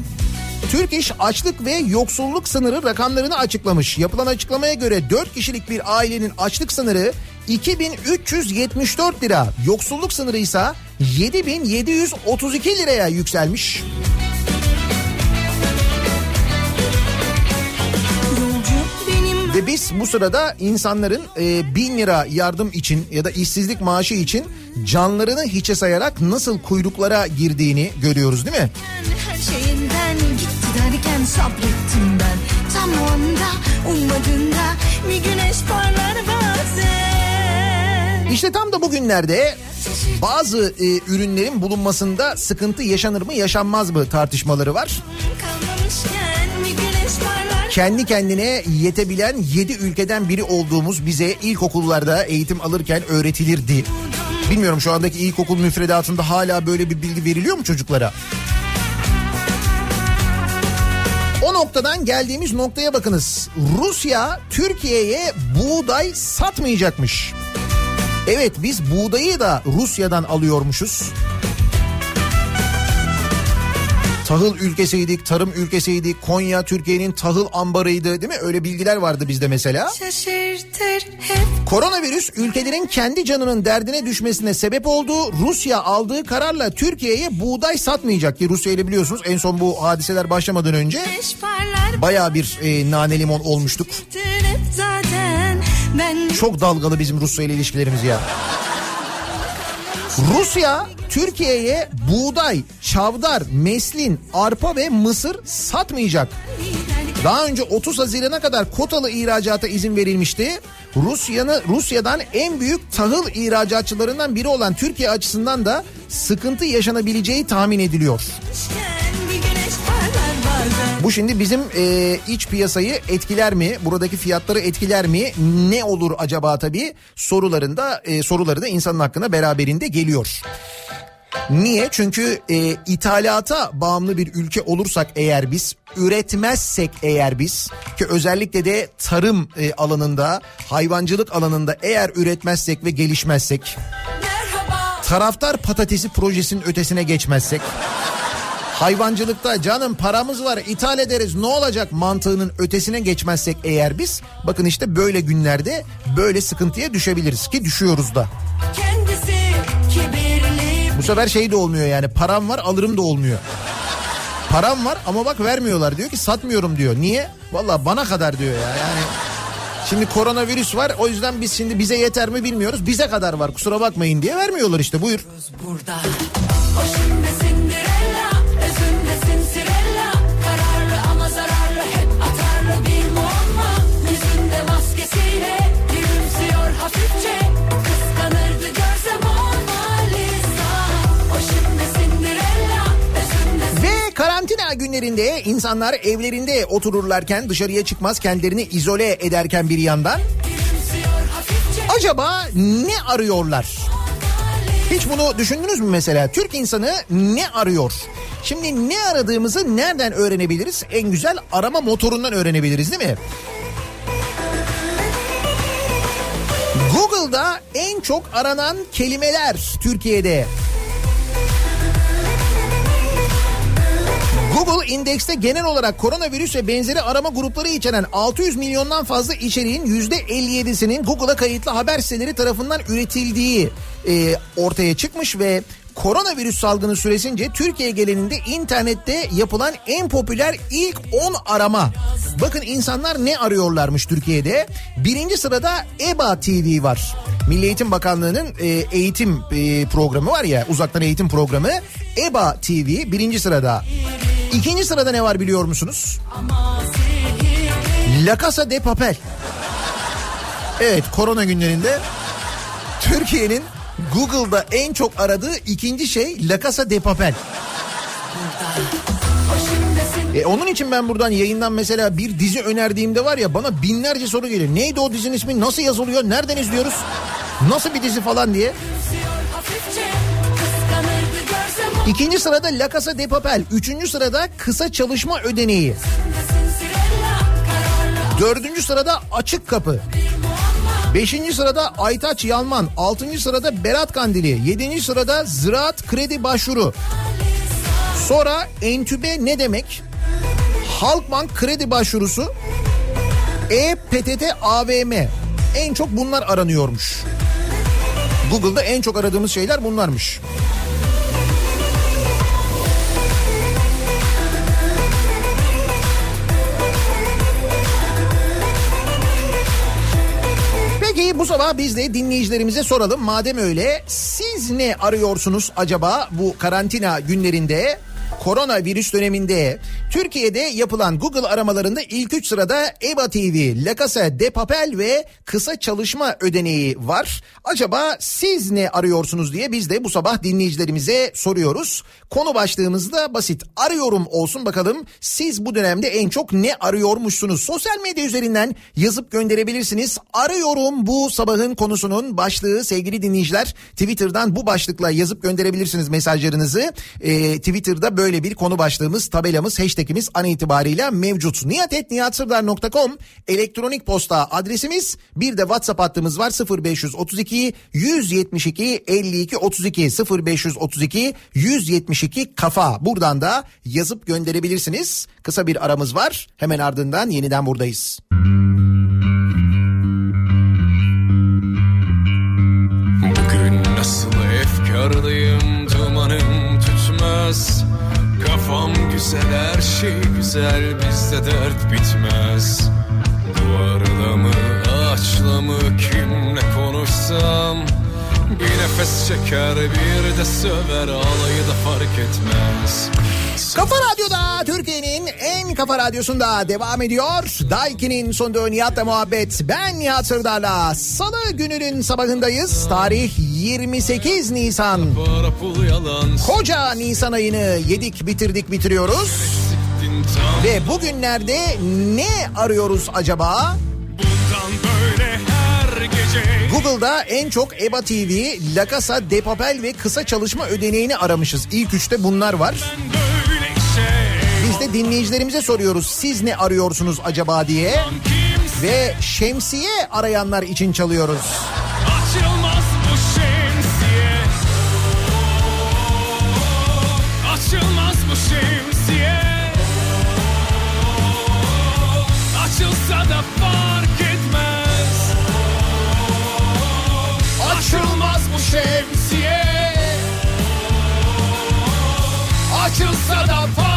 Türk İş açlık ve yoksulluk sınırı rakamlarını açıklamış. Yapılan açıklamaya göre 4 kişilik bir ailenin açlık sınırı 2374 lira. Yoksulluk sınırı ise 7732 liraya yükselmiş. Biz bu sırada insanların e, bin lira yardım için ya da işsizlik maaşı için canlarını hiçe sayarak nasıl kuyruklara girdiğini görüyoruz değil mi? her şeyinden gitti derken sabrettim ben. Tam o anda ummadığında bir güneş parlar bazen. İşte tam da bugünlerde bazı e, ürünlerin bulunmasında sıkıntı yaşanır mı yaşanmaz mı tartışmaları var. Kalmamışken bir güneş parlar Kendi kendine yetebilen 7 ülkeden biri olduğumuz bize ilkokullarda eğitim alırken öğretilirdi. Bilmiyorum şu andaki ilkokul müfredatında hala böyle bir bilgi veriliyor mu çocuklara? O noktadan geldiğimiz noktaya bakınız. Rusya Türkiye'ye buğday satmayacakmış. Evet biz buğdayı da Rusya'dan alıyormuşuz. Tahıl ülkesiydik, tarım ülkesiydik. Konya Türkiye'nin tahıl ambarıydı değil mi? Öyle bilgiler vardı bizde mesela. Koronavirüs ülkelerin kendi canının derdine düşmesine sebep oldu. Rusya aldığı kararla Türkiye'ye buğday satmayacak ki Rusya ile biliyorsunuz en son bu hadiseler başlamadan önce baya bir e, nane limon olmuştuk. Çok dalgalı bizim Rusya ile ilişkilerimiz ya. Rusya Türkiye'ye buğday, çavdar, meslin, arpa ve mısır satmayacak. Daha önce 30 Haziran'a kadar kotalı ihracata izin verilmişti. Rusya'nı Rusya'dan en büyük tahıl ihracatçılarından biri olan Türkiye açısından da sıkıntı yaşanabileceği tahmin ediliyor. Bu şimdi bizim e, iç piyasayı etkiler mi? Buradaki fiyatları etkiler mi? Ne olur acaba tabii? Sorularında e, soruları da insanın hakkında beraberinde geliyor. Niye? Çünkü e, ithalata bağımlı bir ülke olursak eğer biz, üretmezsek eğer biz ki özellikle de tarım e, alanında, hayvancılık alanında eğer üretmezsek ve gelişmezsek Merhaba. taraftar patatesi projesinin ötesine geçmezsek hayvancılıkta canım paramız var ithal ederiz ne olacak mantığının ötesine geçmezsek eğer biz bakın işte böyle günlerde böyle sıkıntıya düşebiliriz ki düşüyoruz da. Kendisi kibirli Bu sefer şey de olmuyor yani param var alırım da olmuyor. Param var ama bak vermiyorlar diyor ki satmıyorum diyor. Niye? Valla bana kadar diyor ya yani. Şimdi koronavirüs var o yüzden biz şimdi bize yeter mi bilmiyoruz. Bize kadar var kusura bakmayın diye vermiyorlar işte buyur. burada karantina günlerinde insanlar evlerinde otururlarken dışarıya çıkmaz kendilerini izole ederken bir yandan acaba ne arıyorlar? Hiç bunu düşündünüz mü mesela? Türk insanı ne arıyor? Şimdi ne aradığımızı nereden öğrenebiliriz? En güzel arama motorundan öğrenebiliriz değil mi? Google'da en çok aranan kelimeler Türkiye'de. Google indekste genel olarak koronavirüs ve benzeri arama grupları içeren 600 milyondan fazla içeriğin %57'sinin Google'a kayıtlı haber siteleri tarafından üretildiği e, ortaya çıkmış ve koronavirüs salgını süresince Türkiye genelinde internette yapılan en popüler ilk 10 arama. Bakın insanlar ne arıyorlarmış Türkiye'de? Birinci sırada EBA TV var. Milli Eğitim Bakanlığı'nın e, eğitim e, programı var ya uzaktan eğitim programı. EBA TV birinci sırada. İkinci sırada ne var biliyor musunuz? La Casa de Papel. Evet korona günlerinde Türkiye'nin Google'da en çok aradığı ikinci şey La Casa de Papel. E onun için ben buradan yayından mesela bir dizi önerdiğimde var ya bana binlerce soru geliyor. Neydi o dizinin ismi? Nasıl yazılıyor? Nereden izliyoruz? Nasıl bir dizi falan diye. İkinci sırada La Casa de Papel. Üçüncü sırada kısa çalışma ödeneği. Dördüncü sırada açık kapı. Beşinci sırada Aytaç Yalman. Altıncı sırada Berat Kandili. Yedinci sırada Ziraat Kredi Başvuru. Sonra entübe ne demek? Halkbank kredi başvurusu. E-PTT AVM. En çok bunlar aranıyormuş. Google'da en çok aradığımız şeyler bunlarmış. Bu sabah biz de dinleyicilerimize soralım. Madem öyle siz ne arıyorsunuz acaba bu karantina günlerinde? Koronavirüs döneminde Türkiye'de yapılan Google aramalarında ilk üç sırada EBA TV, La Casa de Papel ve kısa çalışma ödeneği var. Acaba siz ne arıyorsunuz diye biz de bu sabah dinleyicilerimize soruyoruz. Konu başlığımız da basit. Arıyorum olsun bakalım siz bu dönemde en çok ne arıyormuşsunuz? Sosyal medya üzerinden yazıp gönderebilirsiniz. Arıyorum bu sabahın konusunun başlığı sevgili dinleyiciler. Twitter'dan bu başlıkla yazıp gönderebilirsiniz mesajlarınızı. Ee, Twitter'da böyle bir konu başlığımız, tabelamız, hashtagimiz an itibariyle mevcut. niyatetniyatsırdar.com elektronik posta adresimiz. Bir de WhatsApp hattımız var 0532 172 52 32 0532 172 kafa. Buradan da yazıp gönderebilirsiniz. Kısa bir aramız var. Hemen ardından yeniden buradayız. Bugün nasıl efkarlıyım dumanım tütmez Kafam güzel her şey güzel bizde dert bitmez. Duvarla mı ağaçla mı kimle konuşsam? Bir nefes çeker bir de söver alayı da fark etmez Kafa Radyo'da Türkiye'nin en kafa radyosunda devam ediyor. Daiki'nin sonunda Nihat'la muhabbet. Ben Nihat Sırdar'la. Salı gününün sabahındayız. Tarih 28 Nisan. Koca Nisan ayını yedik bitirdik bitiriyoruz. Ve bugünlerde ne arıyoruz acaba? Google'da en çok EBA TV, La Casa de Papel ve kısa çalışma ödeneğini aramışız. İlk üçte bunlar var. Biz de dinleyicilerimize soruyoruz. Siz ne arıyorsunuz acaba diye. Ve şemsiye arayanlar için çalıyoruz. Açılmaz bu şemsiye. Açılmaz bu şemsiye. Açılsa da fark etmez. Açılmaz bu şemsiye. Açılsa da fark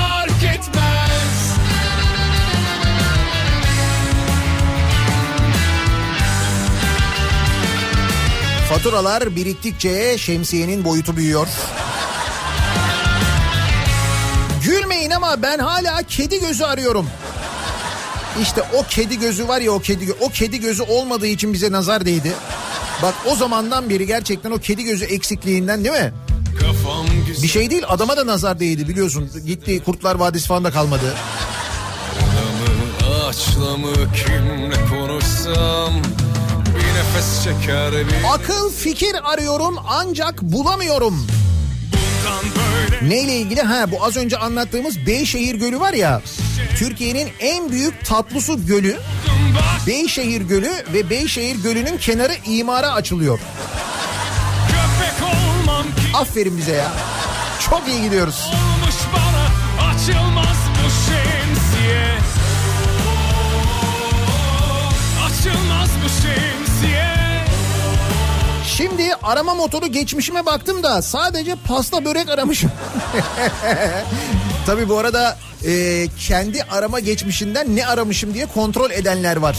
Faturalar biriktikçe şemsiyenin boyutu büyüyor. Gülmeyin ama ben hala kedi gözü arıyorum. İşte o kedi gözü var ya o kedi o kedi gözü olmadığı için bize nazar değdi. Bak o zamandan beri gerçekten o kedi gözü eksikliğinden değil mi? Bir şey değil adama da nazar değdi biliyorsun. Gitti Kurtlar Vadisi falan da kalmadı. Açla mı kimle konuşsam nefes çeker bir Akıl fikir arıyorum ancak bulamıyorum. böyle Neyle ilgili? Ha bu az önce anlattığımız Beyşehir Gölü var ya. Türkiye'nin en büyük tatlı su gölü. Beyşehir Gölü ve Beyşehir Gölü'nün kenarı imara açılıyor. Aferin bize ya. Çok iyi gidiyoruz. Olmuş bana açılmaz bu şemsiye Şimdi arama motoru geçmişime baktım da sadece pasta börek aramışım. Tabii bu arada e, kendi arama geçmişinden ne aramışım diye kontrol edenler var.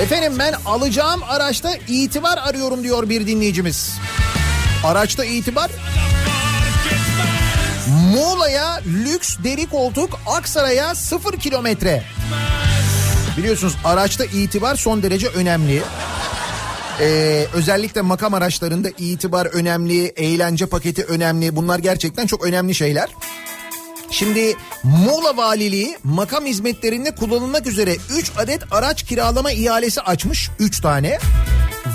Efendim ben alacağım araçta itibar arıyorum diyor bir dinleyicimiz. Araçta itibar Muğla'ya lüks deri koltuk Aksaray'a sıfır kilometre. Biliyorsunuz araçta itibar son derece önemli. Ee, özellikle makam araçlarında itibar önemli, eğlence paketi önemli. Bunlar gerçekten çok önemli şeyler. Şimdi Muğla Valiliği makam hizmetlerinde kullanılmak üzere 3 adet araç kiralama ihalesi açmış 3 tane.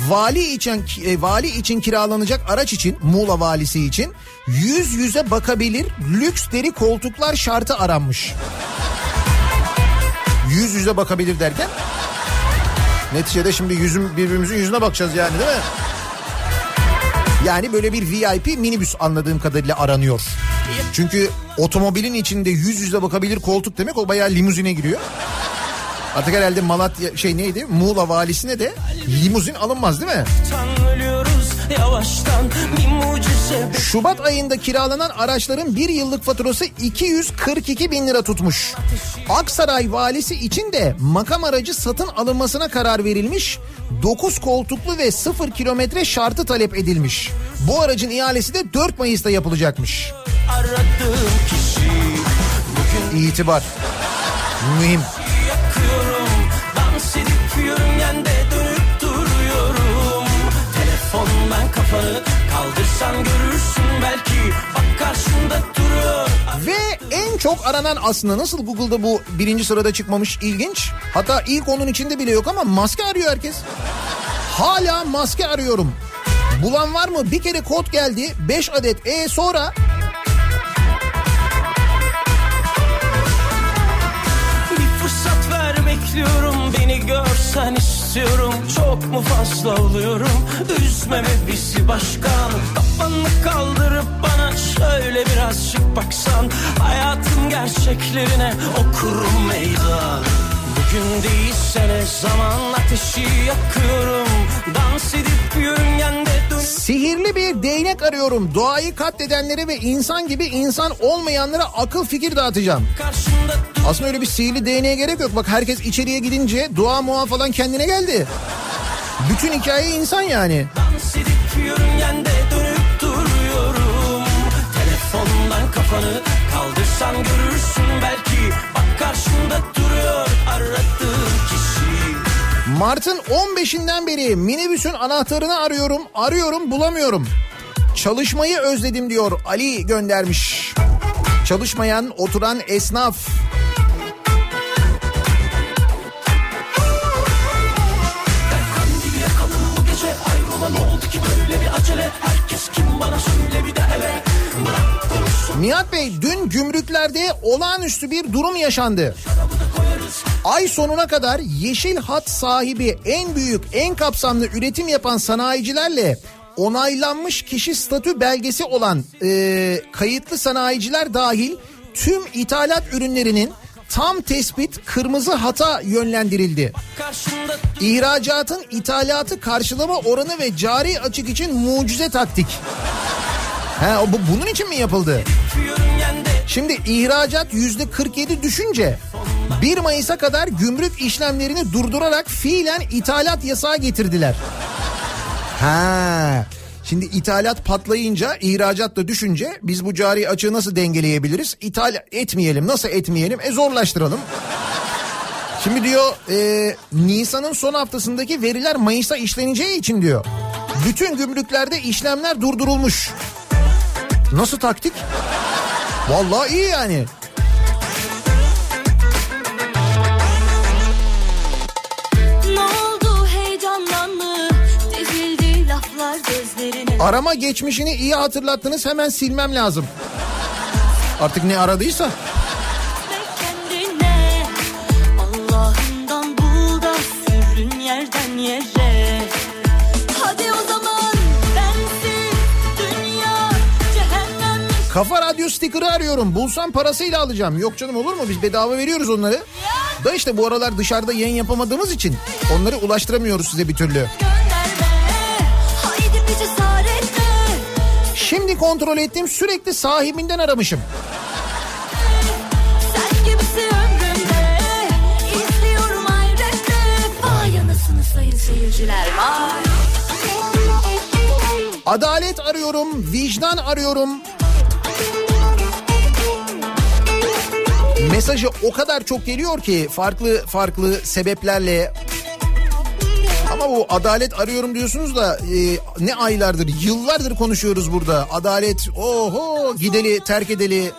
Vali için e, vali için kiralanacak araç için Muğla valisi için yüz yüze bakabilir lüks deri koltuklar şartı aranmış. Yüz yüze bakabilir derken neticede şimdi yüzüm birbirimizin yüzüne bakacağız yani değil mi? Yani böyle bir VIP minibüs anladığım kadarıyla aranıyor. Çünkü otomobilin içinde yüz yüze bakabilir koltuk demek o bayağı limuzine giriyor. Artık herhalde Malatya şey neydi Muğla valisine de limuzin alınmaz değil mi? Yavaştan bir mucize Şubat ayında kiralanan araçların bir yıllık faturası 242 bin lira tutmuş. Aksaray valisi için de makam aracı satın alınmasına karar verilmiş. 9 koltuklu ve 0 kilometre şartı talep edilmiş. Bu aracın ihalesi de 4 Mayıs'ta yapılacakmış. aradığım kişi İtibar. Mühim. Kafanı kaldırsan görürsün belki Bak karşında duruyor Ve en çok aranan aslında nasıl Google'da bu birinci sırada çıkmamış ilginç. Hatta ilk onun içinde bile yok ama maske arıyor herkes. Hala maske arıyorum. Bulan var mı? Bir kere kod geldi. 5 adet. E sonra Bir fırsat ver bekliyorum beni görsen istiyorum Çok mu fazla oluyorum? Üzmeme bizi başkan? Kafanı kaldırıp bana şöyle birazcık baksan. Hayatın gerçeklerine okurum meydan. Bugün değilse ne zaman ateşi yakıyorum? Dans edip yörüngende sihirli bir değnek arıyorum. Doğayı katledenlere ve insan gibi insan olmayanlara akıl fikir dağıtacağım. Aslında öyle bir sihirli değneğe gerek yok. Bak herkes içeriye gidince dua muha falan kendine geldi. Bütün hikaye insan yani. Telefondan kafanı kaldırsan görürsün belki Bak karşında duruyor aradığın Mart'ın 15'inden beri minibüsün anahtarını arıyorum, arıyorum bulamıyorum. Çalışmayı özledim diyor Ali göndermiş. Çalışmayan, oturan esnaf. Nihat Bey dün gümrüklerde olağanüstü bir durum yaşandı. Ay sonuna kadar yeşil hat sahibi en büyük, en kapsamlı üretim yapan sanayicilerle onaylanmış kişi statü belgesi olan e, kayıtlı sanayiciler dahil tüm ithalat ürünlerinin Tam tespit kırmızı hata yönlendirildi. İhracatın ithalatı karşılama oranı ve cari açık için mucize taktik. Ha, bu bunun için mi yapıldı? Şimdi ihracat yüzde 47 düşünce 1 Mayıs'a kadar gümrük işlemlerini durdurarak fiilen ithalat yasağı getirdiler. Ha. Şimdi ithalat patlayınca, ihracat da düşünce biz bu cari açığı nasıl dengeleyebiliriz? İthal etmeyelim. Nasıl etmeyelim? E zorlaştıralım. Şimdi diyor e, Nisan'ın son haftasındaki veriler Mayıs'ta işleneceği için diyor. Bütün gümrüklerde işlemler durdurulmuş. Nasıl taktik? Vallahi iyi yani. Arama geçmişini iyi hatırlattınız hemen silmem lazım. Artık ne aradıysa. Ve kendine Allah'ından bul da sürün yerden yere Hadi o zaman bensiz dünya cehennem Kafa radyo stikeri arıyorum. Bulsam parasıyla alacağım. Yok canım olur mu? Biz bedava veriyoruz onları. Da işte bu aralar dışarıda yayın yapamadığımız için onları ulaştıramıyoruz size bir türlü. gönderme Şimdi kontrol ettim sürekli sahibinden aramışım. Adalet arıyorum, vicdan arıyorum. Mesajı o kadar çok geliyor ki farklı farklı sebeplerle. Ama bu adalet arıyorum diyorsunuz da e, ne aylardır, yıllardır konuşuyoruz burada. Adalet oho gideli, terk edeli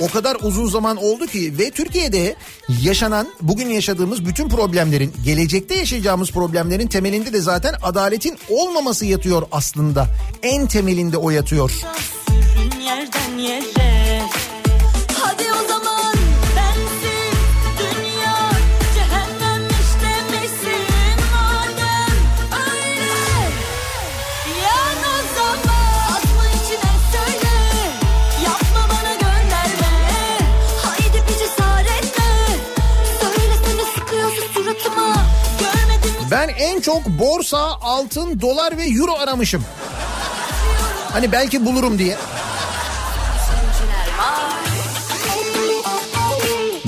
o kadar uzun zaman oldu ki ve Türkiye'de yaşanan bugün yaşadığımız bütün problemlerin gelecekte yaşayacağımız problemlerin temelinde de zaten adaletin olmaması yatıyor aslında. En temelinde o yatıyor. Yerden yere Ben en çok borsa, altın, dolar ve euro aramışım. Hani belki bulurum diye.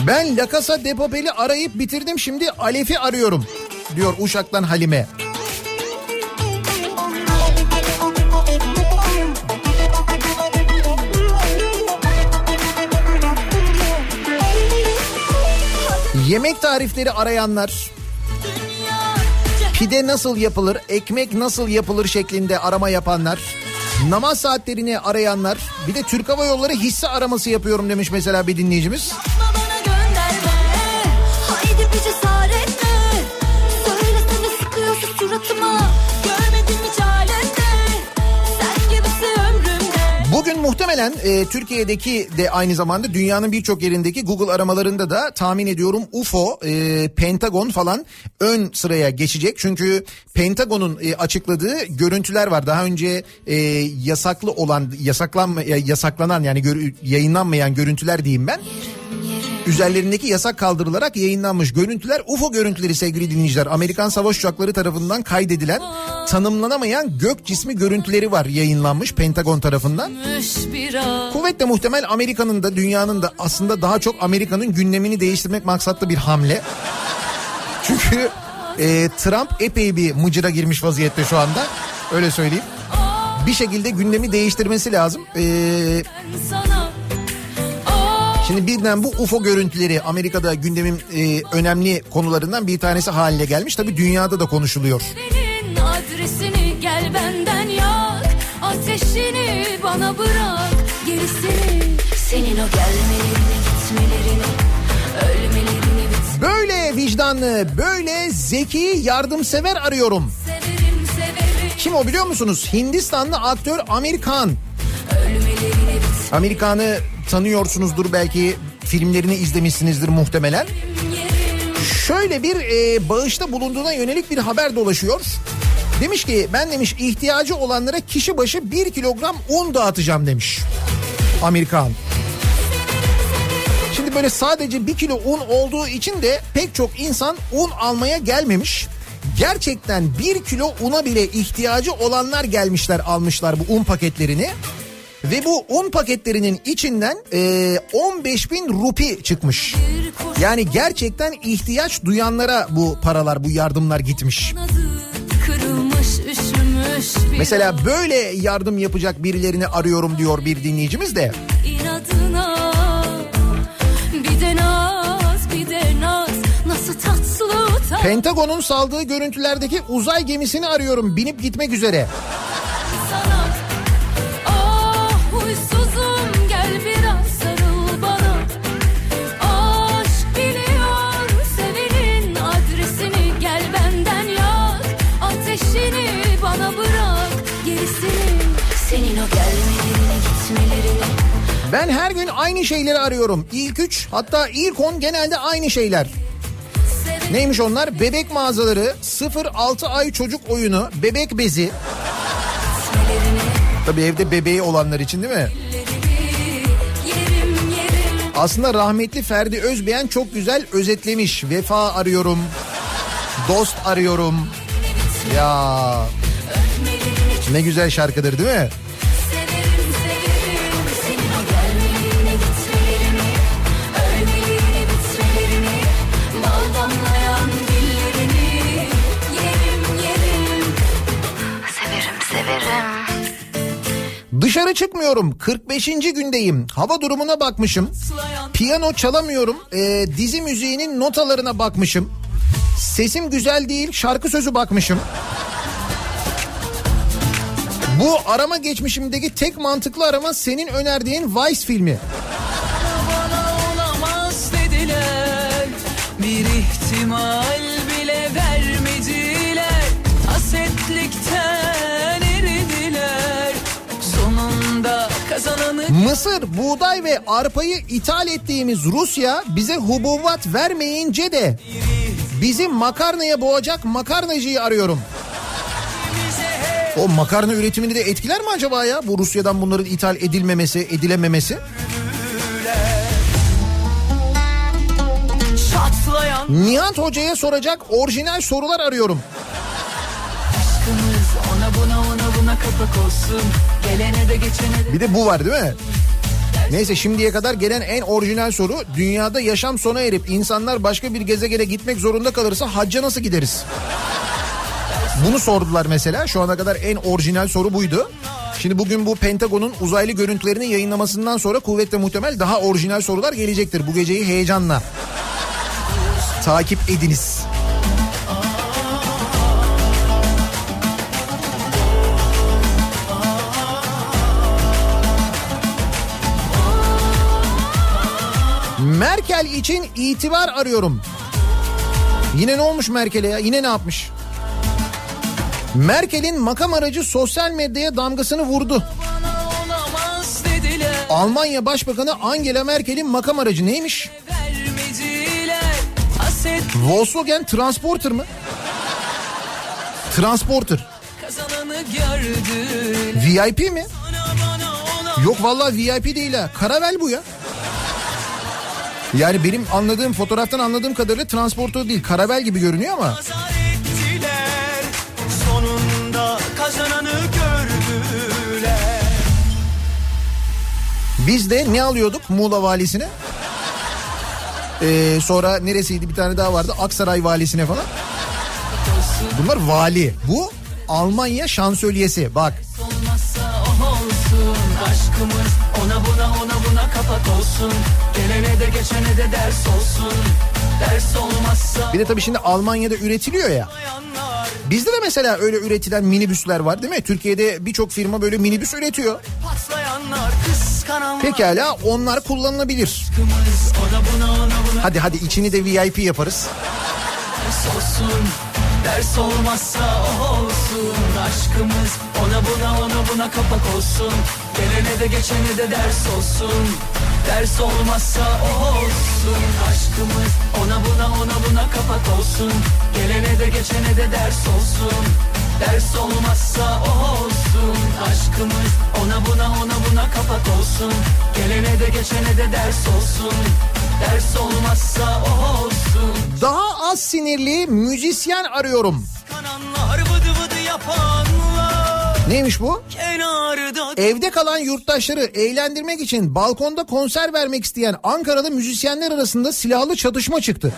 Ben La Casa de Papel'i arayıp bitirdim şimdi Alef'i arıyorum diyor Uşak'tan Halime. Yemek tarifleri arayanlar, pide nasıl yapılır, ekmek nasıl yapılır şeklinde arama yapanlar, namaz saatlerini arayanlar, bir de Türk Hava Yolları hisse araması yapıyorum demiş mesela bir dinleyicimiz. Yapma muhtemelen e, Türkiye'deki de aynı zamanda dünyanın birçok yerindeki Google aramalarında da tahmin ediyorum UFO, e, Pentagon falan ön sıraya geçecek. Çünkü Pentagon'un e, açıkladığı görüntüler var. Daha önce e, yasaklı olan, yasaklanma, ya- yasaklanan yani gör- yayınlanmayan görüntüler diyeyim ben. Üzerlerindeki yasak kaldırılarak yayınlanmış görüntüler UFO görüntüleri sevgili dinleyiciler. Amerikan savaş uçakları tarafından kaydedilen tanımlanamayan gök cismi görüntüleri var yayınlanmış Pentagon tarafından. Kuvvetle muhtemel Amerika'nın da dünyanın da aslında daha çok Amerika'nın gündemini değiştirmek maksatlı bir hamle. Çünkü e, Trump epey bir mıcıra girmiş vaziyette şu anda. Öyle söyleyeyim. Bir şekilde gündemi değiştirmesi lazım. E, sana şimdi birden bu UFO görüntüleri Amerika'da gündemin e, önemli konularından bir tanesi haline gelmiş. Tabii dünyada da konuşuluyor. Adresini gel benden yak Ateşini bana bırak Gerisini Senin o gelmelerini gitmelerini Ölmelerini Böyle vicdanlı, böyle zeki, yardımsever arıyorum. Severim severim Kim o biliyor musunuz? Hindistanlı aktör Amir Khan. Amerikan'ı tanıyorsunuzdur belki filmlerini izlemişsinizdir muhtemelen. Şöyle bir e, bağışta bulunduğuna yönelik bir haber dolaşıyor. Demiş ki ben demiş ihtiyacı olanlara kişi başı bir kilogram un dağıtacağım demiş. Amerikan. Şimdi böyle sadece bir kilo un olduğu için de pek çok insan un almaya gelmemiş. Gerçekten bir kilo una bile ihtiyacı olanlar gelmişler almışlar bu un paketlerini. Ve bu un paketlerinin içinden e, 15 bin rupi çıkmış. Yani gerçekten ihtiyaç duyanlara bu paralar bu yardımlar gitmiş. Mesela böyle yardım yapacak birilerini arıyorum diyor bir dinleyicimiz de. inadına Bir de naz bir de naz Nasıl tatlı tatlı Pentagon'un saldığı görüntülerdeki uzay gemisini arıyorum binip gitmek üzere. Ben her gün aynı şeyleri arıyorum. İlk üç hatta ilk on genelde aynı şeyler. Neymiş onlar? Bebek mağazaları, 0-6 ay çocuk oyunu, bebek bezi. Tabii evde bebeği olanlar için değil mi? Aslında rahmetli Ferdi Özbeğen çok güzel özetlemiş. Vefa arıyorum, dost arıyorum. Ya ne güzel şarkıdır değil mi? Dışarı çıkmıyorum. 45. gündeyim. Hava durumuna bakmışım. Piyano çalamıyorum. Ee, dizi müziğinin notalarına bakmışım. Sesim güzel değil. Şarkı sözü bakmışım. Bu arama geçmişimdeki tek mantıklı arama senin önerdiğin Vice filmi. Bana dediler Bir ihtimal Mısır, buğday ve arpayı ithal ettiğimiz Rusya bize hububat vermeyince de bizi makarnaya boğacak makarnacıyı arıyorum. O makarna üretimini de etkiler mi acaba ya bu Rusya'dan bunların ithal edilmemesi, edilememesi? Nihat Hoca'ya soracak orijinal sorular arıyorum. Buna kapak olsun Gelene de geçene de Bir de bu var değil mi? Neyse şimdiye kadar gelen en orijinal soru dünyada yaşam sona erip insanlar başka bir gezegene gitmek zorunda kalırsa hacca nasıl gideriz? Bunu sordular mesela şu ana kadar en orijinal soru buydu. Şimdi bugün bu Pentagon'un uzaylı görüntülerini yayınlamasından sonra kuvvetle muhtemel daha orijinal sorular gelecektir. Bu geceyi heyecanla takip ediniz. Merkel için itibar arıyorum. Yine ne olmuş Merkel'e ya? Yine ne yapmış? Merkel'in makam aracı sosyal medyaya damgasını vurdu. Almanya Başbakanı Angela Merkel'in makam aracı neymiş? Volkswagen Transporter mı? Transporter. VIP mi? Yok vallahi VIP değil ha. Karavel bu ya. Yani benim anladığım fotoğraftan anladığım kadarıyla transporter değil. Karavel gibi görünüyor ama. Ettiler Sonunda kazananı gördüler Biz de ne alıyorduk Muğla valisine? Ee, sonra neresiydi bir tane daha vardı Aksaray valisine falan. Bunlar vali. Bu Almanya şansölyesi. Bak Olmazsa o olsun aşkımız Ona buna ona buna kapak olsun Gelene de geçene de ders olsun Ders olmazsa bir de tabii şimdi Almanya'da üretiliyor ya. Bizde de mesela öyle üretilen minibüsler var değil mi? Türkiye'de birçok firma böyle minibüs üretiyor. Pekala onlar kullanılabilir. Hadi hadi içini de VIP yaparız. ders olsun Ders olmazsa o olsun aşkımız Ona buna ona buna kapak olsun. Gelene de geçene de ders olsun. Ders olmazsa o olsun. Aşkımız Ona buna ona buna kapak olsun. Gelene de geçene de ders olsun. Ders olmazsa o olsun. Aşkımız Ona buna ona buna kapak olsun. Gelene de geçene de ders olsun Ders olmazsa o olsun Daha az sinirli müzisyen arıyorum. Kananlar vıdı vıdı yapanlar Neymiş bu? Kenarda Evde kalan yurttaşları eğlendirmek için balkonda konser vermek isteyen Ankaralı müzisyenler arasında silahlı çatışma çıktı.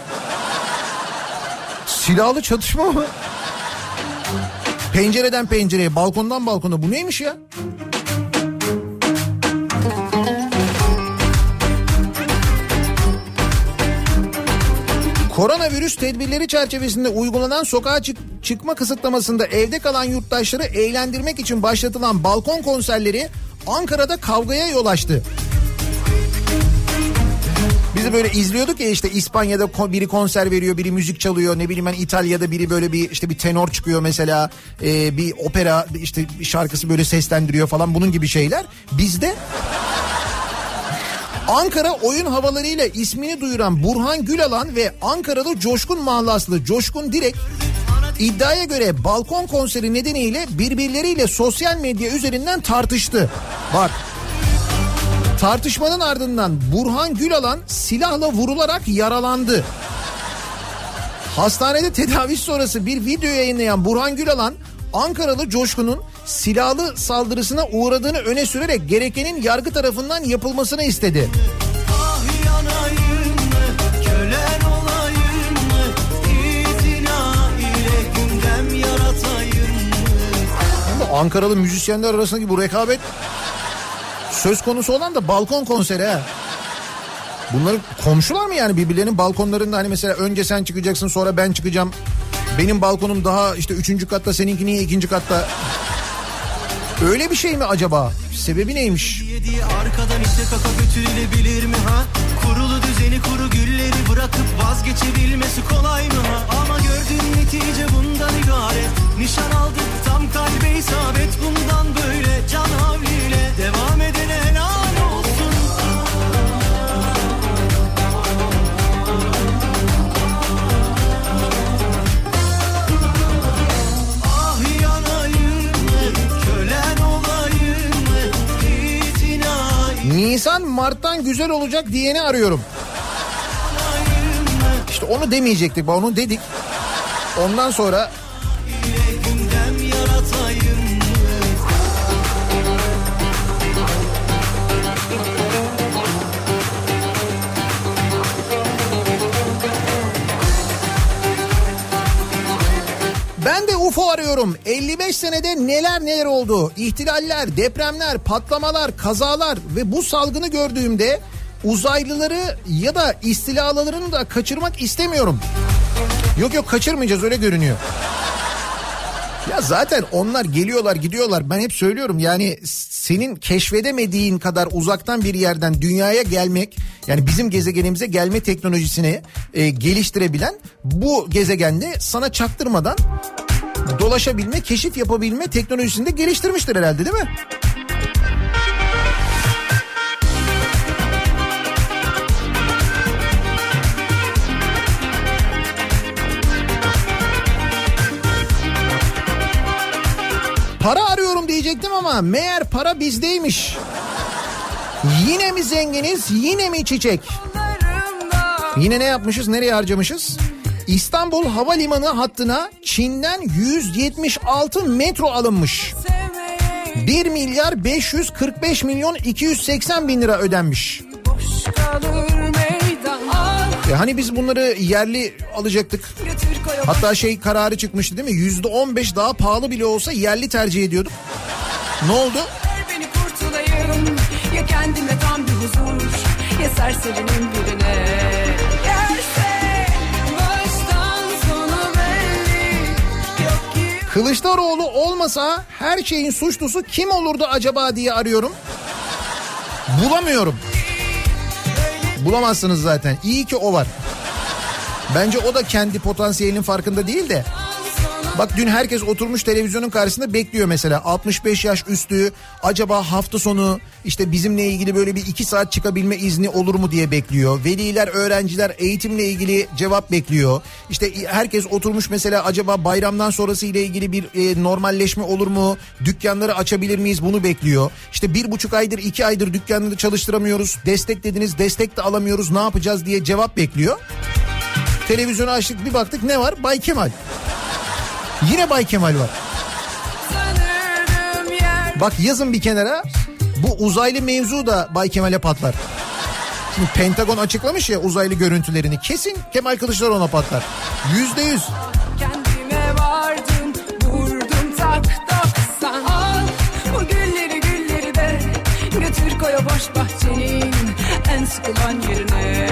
Silahlı çatışma mı? Pencereden pencereye, balkondan balkona bu neymiş ya? Koronavirüs tedbirleri çerçevesinde uygulanan sokağa çık- çıkma kısıtlamasında evde kalan yurttaşları eğlendirmek için başlatılan balkon konserleri Ankara'da kavgaya yol açtı. Biz de böyle izliyorduk ya işte İspanya'da biri konser veriyor, biri müzik çalıyor. Ne bileyim ben İtalya'da biri böyle bir işte bir tenor çıkıyor mesela. Ee, bir opera işte bir şarkısı böyle seslendiriyor falan bunun gibi şeyler. Bizde Ankara oyun havalarıyla ismini duyuran Burhan Gülalan ve Ankaralı Coşkun Mahlaslı Coşkun Direk iddiaya göre balkon konseri nedeniyle birbirleriyle sosyal medya üzerinden tartıştı. Bak tartışmanın ardından Burhan Gülalan silahla vurularak yaralandı. Hastanede tedavi sonrası bir video yayınlayan Burhan Gülalan Ankaralı Coşkun'un silahlı saldırısına uğradığını öne sürerek gerekenin yargı tarafından yapılmasını istedi. Ah Ama Ankaralı müzisyenler arasındaki bu rekabet söz konusu olan da balkon konseri ha. Bunları komşular mı yani birbirlerinin balkonlarında hani mesela önce sen çıkacaksın sonra ben çıkacağım. Benim balkonum daha işte üçüncü katta seninki niye ikinci katta? Öyle bir şey mi acaba? Sebebi neymiş? Arkadan ite kaka götürülebilir mi ha? Kurulu düzeni kuru gülleri bırakıp vazgeçebilmesi kolay mı ha? Ama gördüğün netice bundan ibaret Nişan aldık tam kalbe isabet bundan böyle can havliyle Nisan Mart'tan güzel olacak diyeni arıyorum. İşte onu demeyecektik onu dedik. Ondan sonra? Ben de UFO arıyorum. 55 senede neler neler oldu. İhtilaller, depremler, patlamalar, kazalar ve bu salgını gördüğümde uzaylıları ya da istilalarını da kaçırmak istemiyorum. Yok yok kaçırmayacağız öyle görünüyor. Ya zaten onlar geliyorlar gidiyorlar ben hep söylüyorum yani senin keşfedemediğin kadar uzaktan bir yerden dünyaya gelmek yani bizim gezegenimize gelme teknolojisini e, geliştirebilen bu gezegende sana çaktırmadan dolaşabilme keşif yapabilme teknolojisini de geliştirmiştir herhalde değil mi? Para arıyorum diyecektim ama meğer para bizdeymiş. Yine mi zenginiz yine mi çiçek? Yine ne yapmışız nereye harcamışız? İstanbul Havalimanı hattına Çin'den 176 metro alınmış. 1 milyar 545 milyon 280 bin lira ödenmiş. E hani biz bunları yerli alacaktık. Hatta şey kararı çıkmıştı değil mi? Yüzde on beş daha pahalı bile olsa yerli tercih ediyorduk. Ne oldu? Ya kendime tam bir huzur Ya serserinin birine Kılıçdaroğlu olmasa her şeyin suçlusu kim olurdu acaba diye arıyorum. Bulamıyorum. Bulamazsınız zaten. İyi ki o var. Bence o da kendi potansiyelinin farkında değil de. Bak dün herkes oturmuş televizyonun karşısında bekliyor mesela 65 yaş üstü acaba hafta sonu işte bizimle ilgili böyle bir iki saat çıkabilme izni olur mu diye bekliyor. Veliler öğrenciler eğitimle ilgili cevap bekliyor. İşte herkes oturmuş mesela acaba bayramdan sonrası ile ilgili bir e, normalleşme olur mu? Dükkanları açabilir miyiz bunu bekliyor. İşte bir buçuk aydır iki aydır dükkanları çalıştıramıyoruz. Destek dediniz destek de alamıyoruz ne yapacağız diye cevap bekliyor. Televizyonu açtık bir baktık ne var? Bay Kemal. Yine Bay Kemal var. Bak yazın bir kenara bu uzaylı mevzu da Bay Kemal'e patlar. Şimdi Pentagon açıklamış ya uzaylı görüntülerini. Kesin Kemal Kılıçdaroğlu ona patlar. Yüzde yüz. Kendime vardım vurdum tak doksan Al bu gülleri gülleri de götür koy o boş bahçenin en sıkılan yerine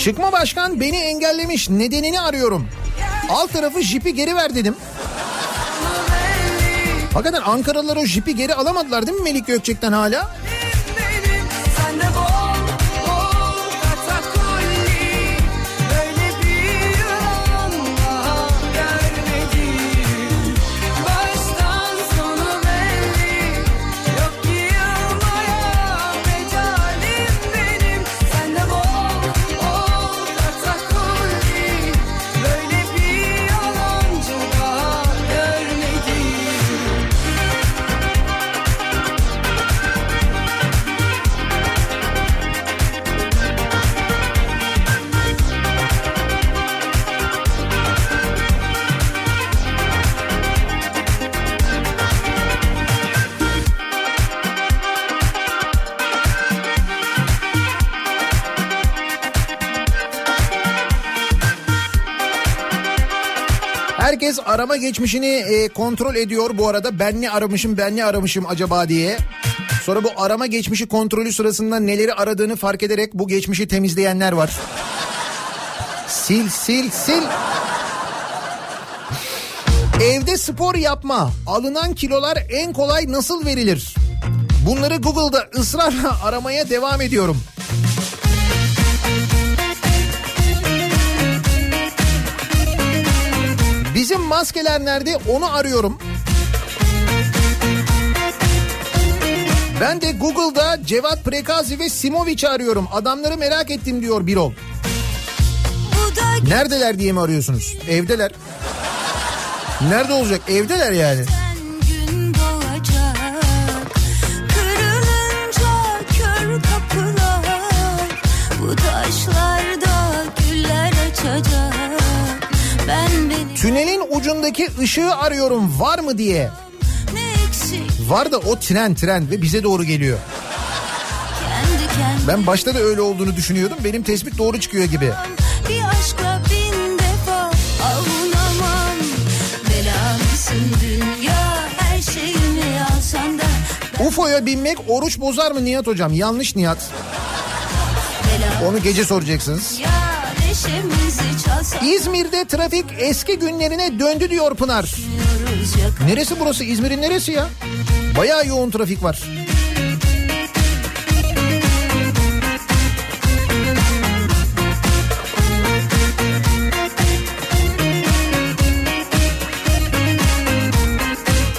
Çıkma başkan beni engellemiş nedenini arıyorum. Alt tarafı jipi geri ver dedim. Hakikaten Ankaralılar o jipi geri alamadılar değil mi Melik Gökçek'ten hala? Sen de Herkes arama geçmişini e, kontrol ediyor bu arada. Ben ne aramışım ben ne aramışım acaba diye. Sonra bu arama geçmişi kontrolü sırasında neleri aradığını fark ederek bu geçmişi temizleyenler var. Sil sil sil. Evde spor yapma. Alınan kilolar en kolay nasıl verilir? Bunları Google'da ısrarla aramaya devam ediyorum. Bizim maskeler nerede onu arıyorum. Ben de Google'da Cevat Prekazi ve Simoviç'i arıyorum. Adamları merak ettim diyor Birol. Neredeler diye mi arıyorsunuz? Evdeler. Nerede olacak? Evdeler yani. Tünelin ucundaki ışığı arıyorum var mı diye. Var da o tren tren ve bize doğru geliyor. Ben başta da öyle olduğunu düşünüyordum. Benim tespit doğru çıkıyor gibi. Bir aşkla bin defa avunamam Belamsın dünya her şeyimi alsan da UFO'ya binmek oruç bozar mı Nihat hocam? Yanlış Nihat. Onu gece soracaksınız. ya İzmir'de trafik eski günlerine döndü diyor Pınar. Neresi burası? İzmir'in neresi ya? Bayağı yoğun trafik var.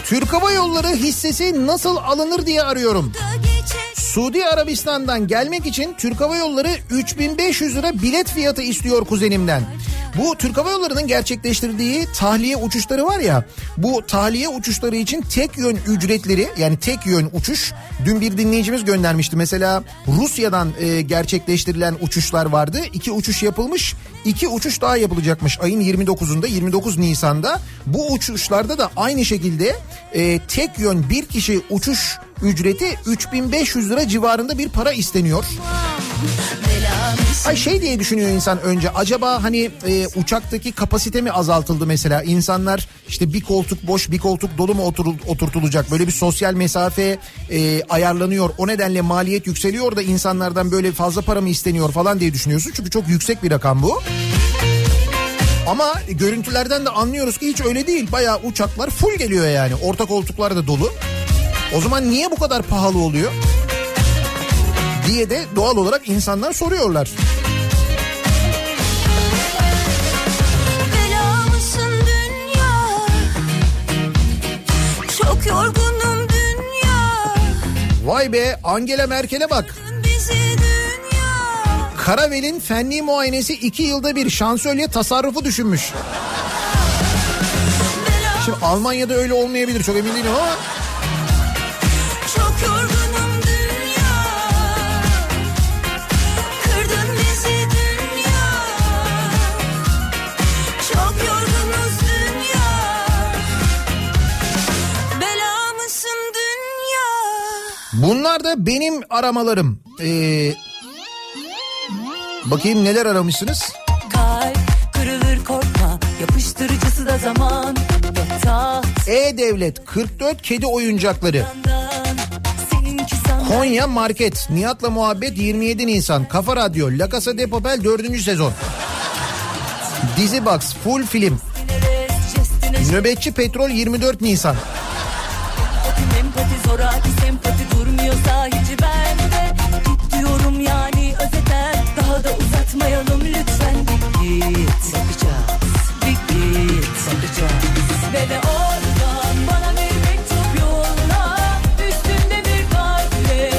Türk Hava Yolları hissesi nasıl alınır diye arıyorum. Suudi Arabistan'dan gelmek için Türk Hava Yolları 3500 lira bilet fiyatı istiyor kuzenimden. Bu Türk Hava Yolları'nın gerçekleştirdiği tahliye uçuşları var ya bu tahliye uçuşları için tek yön ücretleri yani tek yön uçuş dün bir dinleyicimiz göndermişti. Mesela Rusya'dan e, gerçekleştirilen uçuşlar vardı. İki uçuş yapılmış iki uçuş daha yapılacakmış ayın 29'unda 29 Nisan'da. Bu uçuşlarda da aynı şekilde e, tek yön bir kişi uçuş ücreti 3500 lira civarında bir para isteniyor. Ay şey diye düşünüyor insan önce acaba hani e, uçaktaki kapasite mi azaltıldı mesela insanlar işte bir koltuk boş bir koltuk dolu mu oturul, oturtulacak böyle bir sosyal mesafe e, ayarlanıyor o nedenle maliyet yükseliyor da insanlardan böyle fazla para mı isteniyor falan diye düşünüyorsun çünkü çok yüksek bir rakam bu. Ama görüntülerden de anlıyoruz ki hiç öyle değil. Bayağı uçaklar full geliyor yani. Orta koltuklar da dolu. O zaman niye bu kadar pahalı oluyor? diye de doğal olarak insanlar soruyorlar. Vay be Angela Merkel'e bak. Karavel'in fenli muayenesi iki yılda bir şansölye tasarrufu düşünmüş. Şimdi Almanya'da öyle olmayabilir çok emin değilim ama bunlar da benim aramalarım. Ee, bakayım neler aramışsınız? Kalp kırılır korkma yapıştırıcısı da zaman E-Devlet 44 kedi oyuncakları. Konya Market. Nihat'la muhabbet 27 Nisan. Kafa Radyo. La Casa de Papel 4. sezon. Dizi Box full film. Nöbetçi Petrol 24 Nisan. Uzatmayalım lütfen Bir git bakacağız bir git bakacağız Ve de oradan bana bir mektup yolla Üstünde bir kalple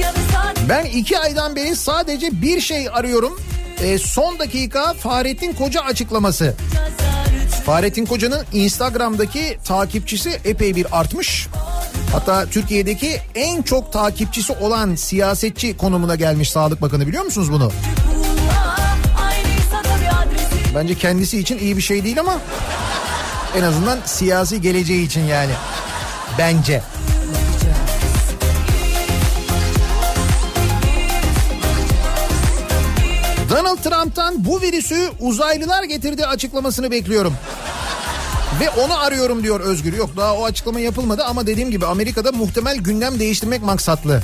ya da Ben iki aydan beri sadece bir şey arıyorum. Ee, son dakika Fahrettin Koca açıklaması. Fahrettin Koca'nın Instagram'daki takipçisi epey bir artmış. Hatta Türkiye'deki en çok takipçisi olan siyasetçi konumuna gelmiş Sağlık Bakanı biliyor musunuz bunu? Bence kendisi için iyi bir şey değil ama en azından siyasi geleceği için yani. Bence. Donald Trump'tan bu virüsü uzaylılar getirdi açıklamasını bekliyorum. Ve onu arıyorum diyor Özgür. Yok daha o açıklama yapılmadı ama dediğim gibi Amerika'da muhtemel gündem değiştirmek maksatlı.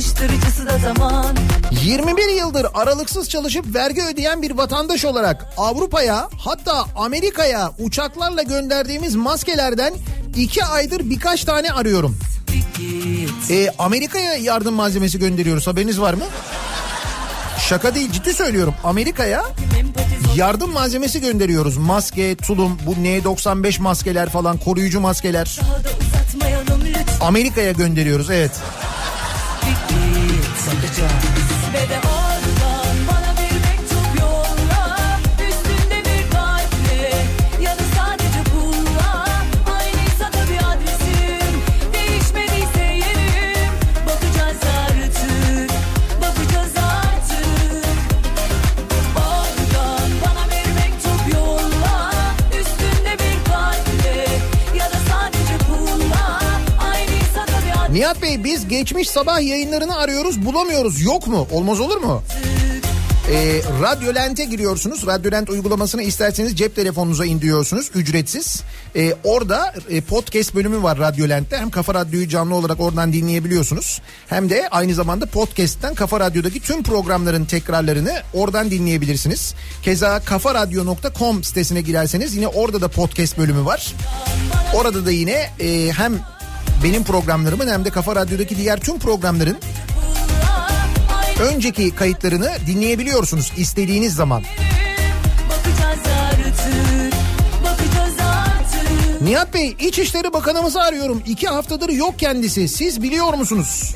Korkma yapıştırıcısı da zaman 21 yıldır aralıksız çalışıp vergi ödeyen bir vatandaş olarak Avrupa'ya hatta Amerika'ya uçaklarla gönderdiğimiz maskelerden 2 aydır birkaç tane arıyorum. Ee, Amerika'ya yardım malzemesi gönderiyoruz haberiniz var mı? Şaka değil ciddi söylüyorum. Amerika'ya yardım malzemesi gönderiyoruz. Maske, tulum, bu N95 maskeler falan koruyucu maskeler. Amerika'ya gönderiyoruz evet. Ve de oradan Nihat Bey biz geçmiş sabah yayınlarını arıyoruz bulamıyoruz yok mu? Olmaz olur mu? Ee, Radyolent'e giriyorsunuz. Radyolent uygulamasını isterseniz cep telefonunuza indiriyorsunuz ücretsiz. Ee, orada e, podcast bölümü var Radyolent'te. Hem Kafa Radyo'yu canlı olarak oradan dinleyebiliyorsunuz. Hem de aynı zamanda podcast'ten Kafa Radyo'daki tüm programların tekrarlarını oradan dinleyebilirsiniz. Keza kafaradyo.com sitesine girerseniz yine orada da podcast bölümü var. Orada da yine e, hem benim programlarımın hem de Kafa Radyo'daki diğer tüm programların önceki kayıtlarını dinleyebiliyorsunuz istediğiniz zaman. Artık, artık. Nihat Bey İçişleri Bakanımızı arıyorum. İki haftadır yok kendisi. Siz biliyor musunuz?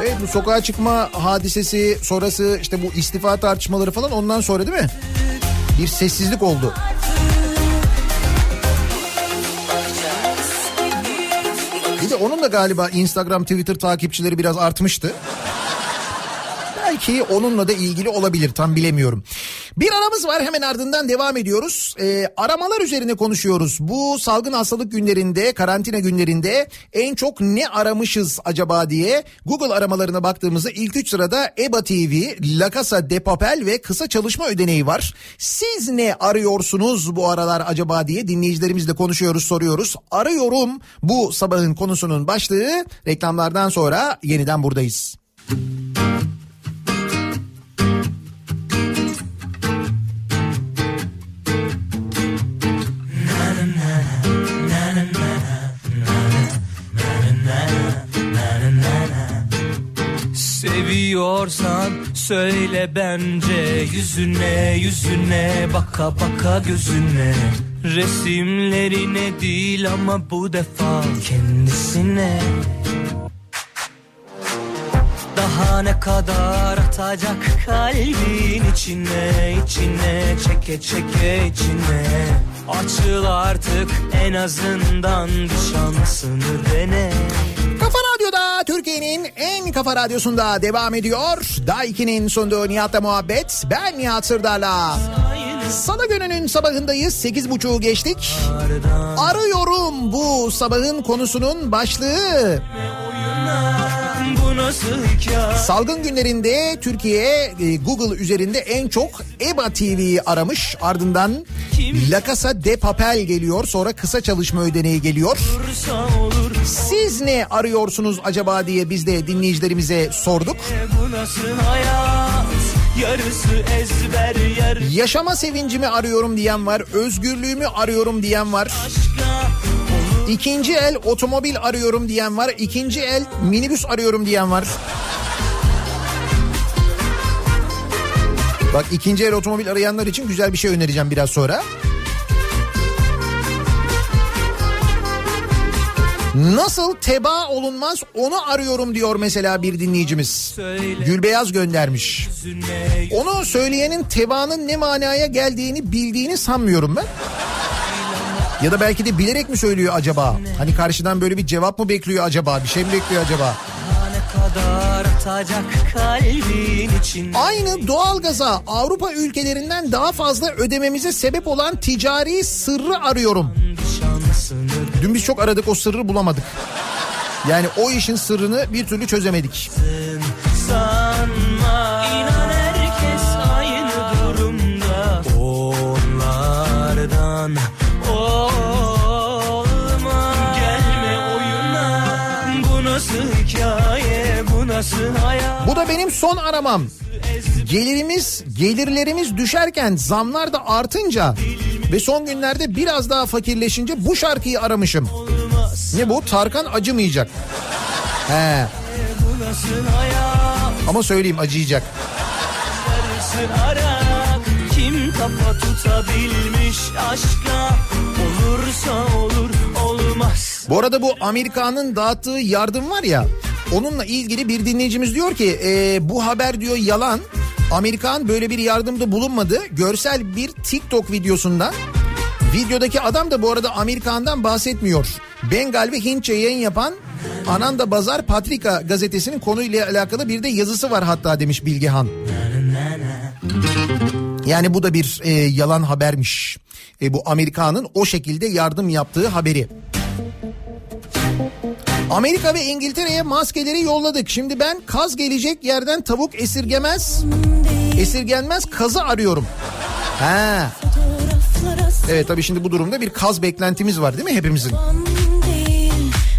Evet bu sokağa çıkma hadisesi sonrası işte bu istifa tartışmaları falan ondan sonra değil mi? Bir sessizlik oldu. Bir de onun da galiba Instagram, Twitter takipçileri biraz artmıştı. Belki onunla da ilgili olabilir tam bilemiyorum. Bir aramız var hemen ardından devam ediyoruz. Ee, aramalar üzerine konuşuyoruz. Bu salgın hastalık günlerinde, karantina günlerinde en çok ne aramışız acaba diye Google aramalarına baktığımızda ilk üç sırada EBA TV, La Casa de Papel ve kısa çalışma ödeneği var. Siz ne arıyorsunuz bu aralar acaba diye dinleyicilerimizle konuşuyoruz, soruyoruz. Arıyorum bu sabahın konusunun başlığı. Reklamlardan sonra yeniden buradayız. Seviyorsan Söyle bence yüzüne yüzüne baka baka gözüne. Resimlerine değil ama bu defa kendisine. Daha ne kadar atacak kalbin içine içine çeke çeke içine. Açıl artık en azından bir şansını dene. Kafa Radyo'da Türkiye'nin en kafa radyosunda devam ediyor. Daiki'nin sunduğu Nihat'la muhabbet. Ben Nihat Sırdar'la. Salı gününün sabahındayız. 8.30'u geçtik. Arıyorum bu sabahın konusunun başlığı. Salgın günlerinde Türkiye e, Google üzerinde en çok EBA TV'yi aramış. Ardından La Casa de Papel geliyor. Sonra kısa çalışma ödeneği geliyor. Siz ne arıyorsunuz acaba diye biz de dinleyicilerimize sorduk. Bu nasıl hayat Yarısı ezber yarısı Yaşama sevincimi arıyorum diyen var. Özgürlüğümü arıyorum diyen var. aşka İkinci el otomobil arıyorum diyen var. İkinci el minibüs arıyorum diyen var. Bak ikinci el otomobil arayanlar için güzel bir şey önereceğim biraz sonra. Nasıl teba olunmaz onu arıyorum diyor mesela bir dinleyicimiz. Söyle Gülbeyaz göndermiş. Onu söyleyenin tebaanın ne manaya geldiğini bildiğini sanmıyorum ben. Ya da belki de bilerek mi söylüyor acaba? Hani karşıdan böyle bir cevap mı bekliyor acaba? Bir şey mi bekliyor acaba? Aynı doğalgaza Avrupa ülkelerinden daha fazla ödememize sebep olan ticari sırrı arıyorum. Dün biz çok aradık o sırrı bulamadık. Yani o işin sırrını bir türlü çözemedik. sanma İnan herkes aynı durumda Onlardan bu da benim son aramam. Gelirimiz, gelirlerimiz düşerken zamlar da artınca ve son günlerde biraz daha fakirleşince bu şarkıyı aramışım. Ne bu? Tarkan acımayacak. He. Ama söyleyeyim acıyacak. Kim kafa tutabilmiş aşka Olursa olur olmaz Bu arada bu Amerika'nın dağıttığı yardım var ya onunla ilgili bir dinleyicimiz diyor ki "E, bu haber diyor yalan. Amerikan böyle bir yardımda bulunmadı. Görsel bir TikTok videosundan videodaki adam da bu arada Amerikan'dan bahsetmiyor. Bengal ve Hintçe yayın yapan Ananda Bazar Patrika gazetesinin konuyla alakalı bir de yazısı var hatta demiş Bilgehan. Yani bu da bir e, yalan habermiş. E, bu Amerika'nın o şekilde yardım yaptığı haberi. Amerika ve İngiltere'ye maskeleri yolladık. Şimdi ben kaz gelecek yerden tavuk esirgemez. Esirgenmez kazı arıyorum. Ha. Evet tabii şimdi bu durumda bir kaz beklentimiz var değil mi hepimizin?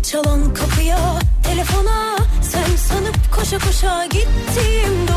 Çalan kapıya telefona Sen sanıp koşa koşa gittim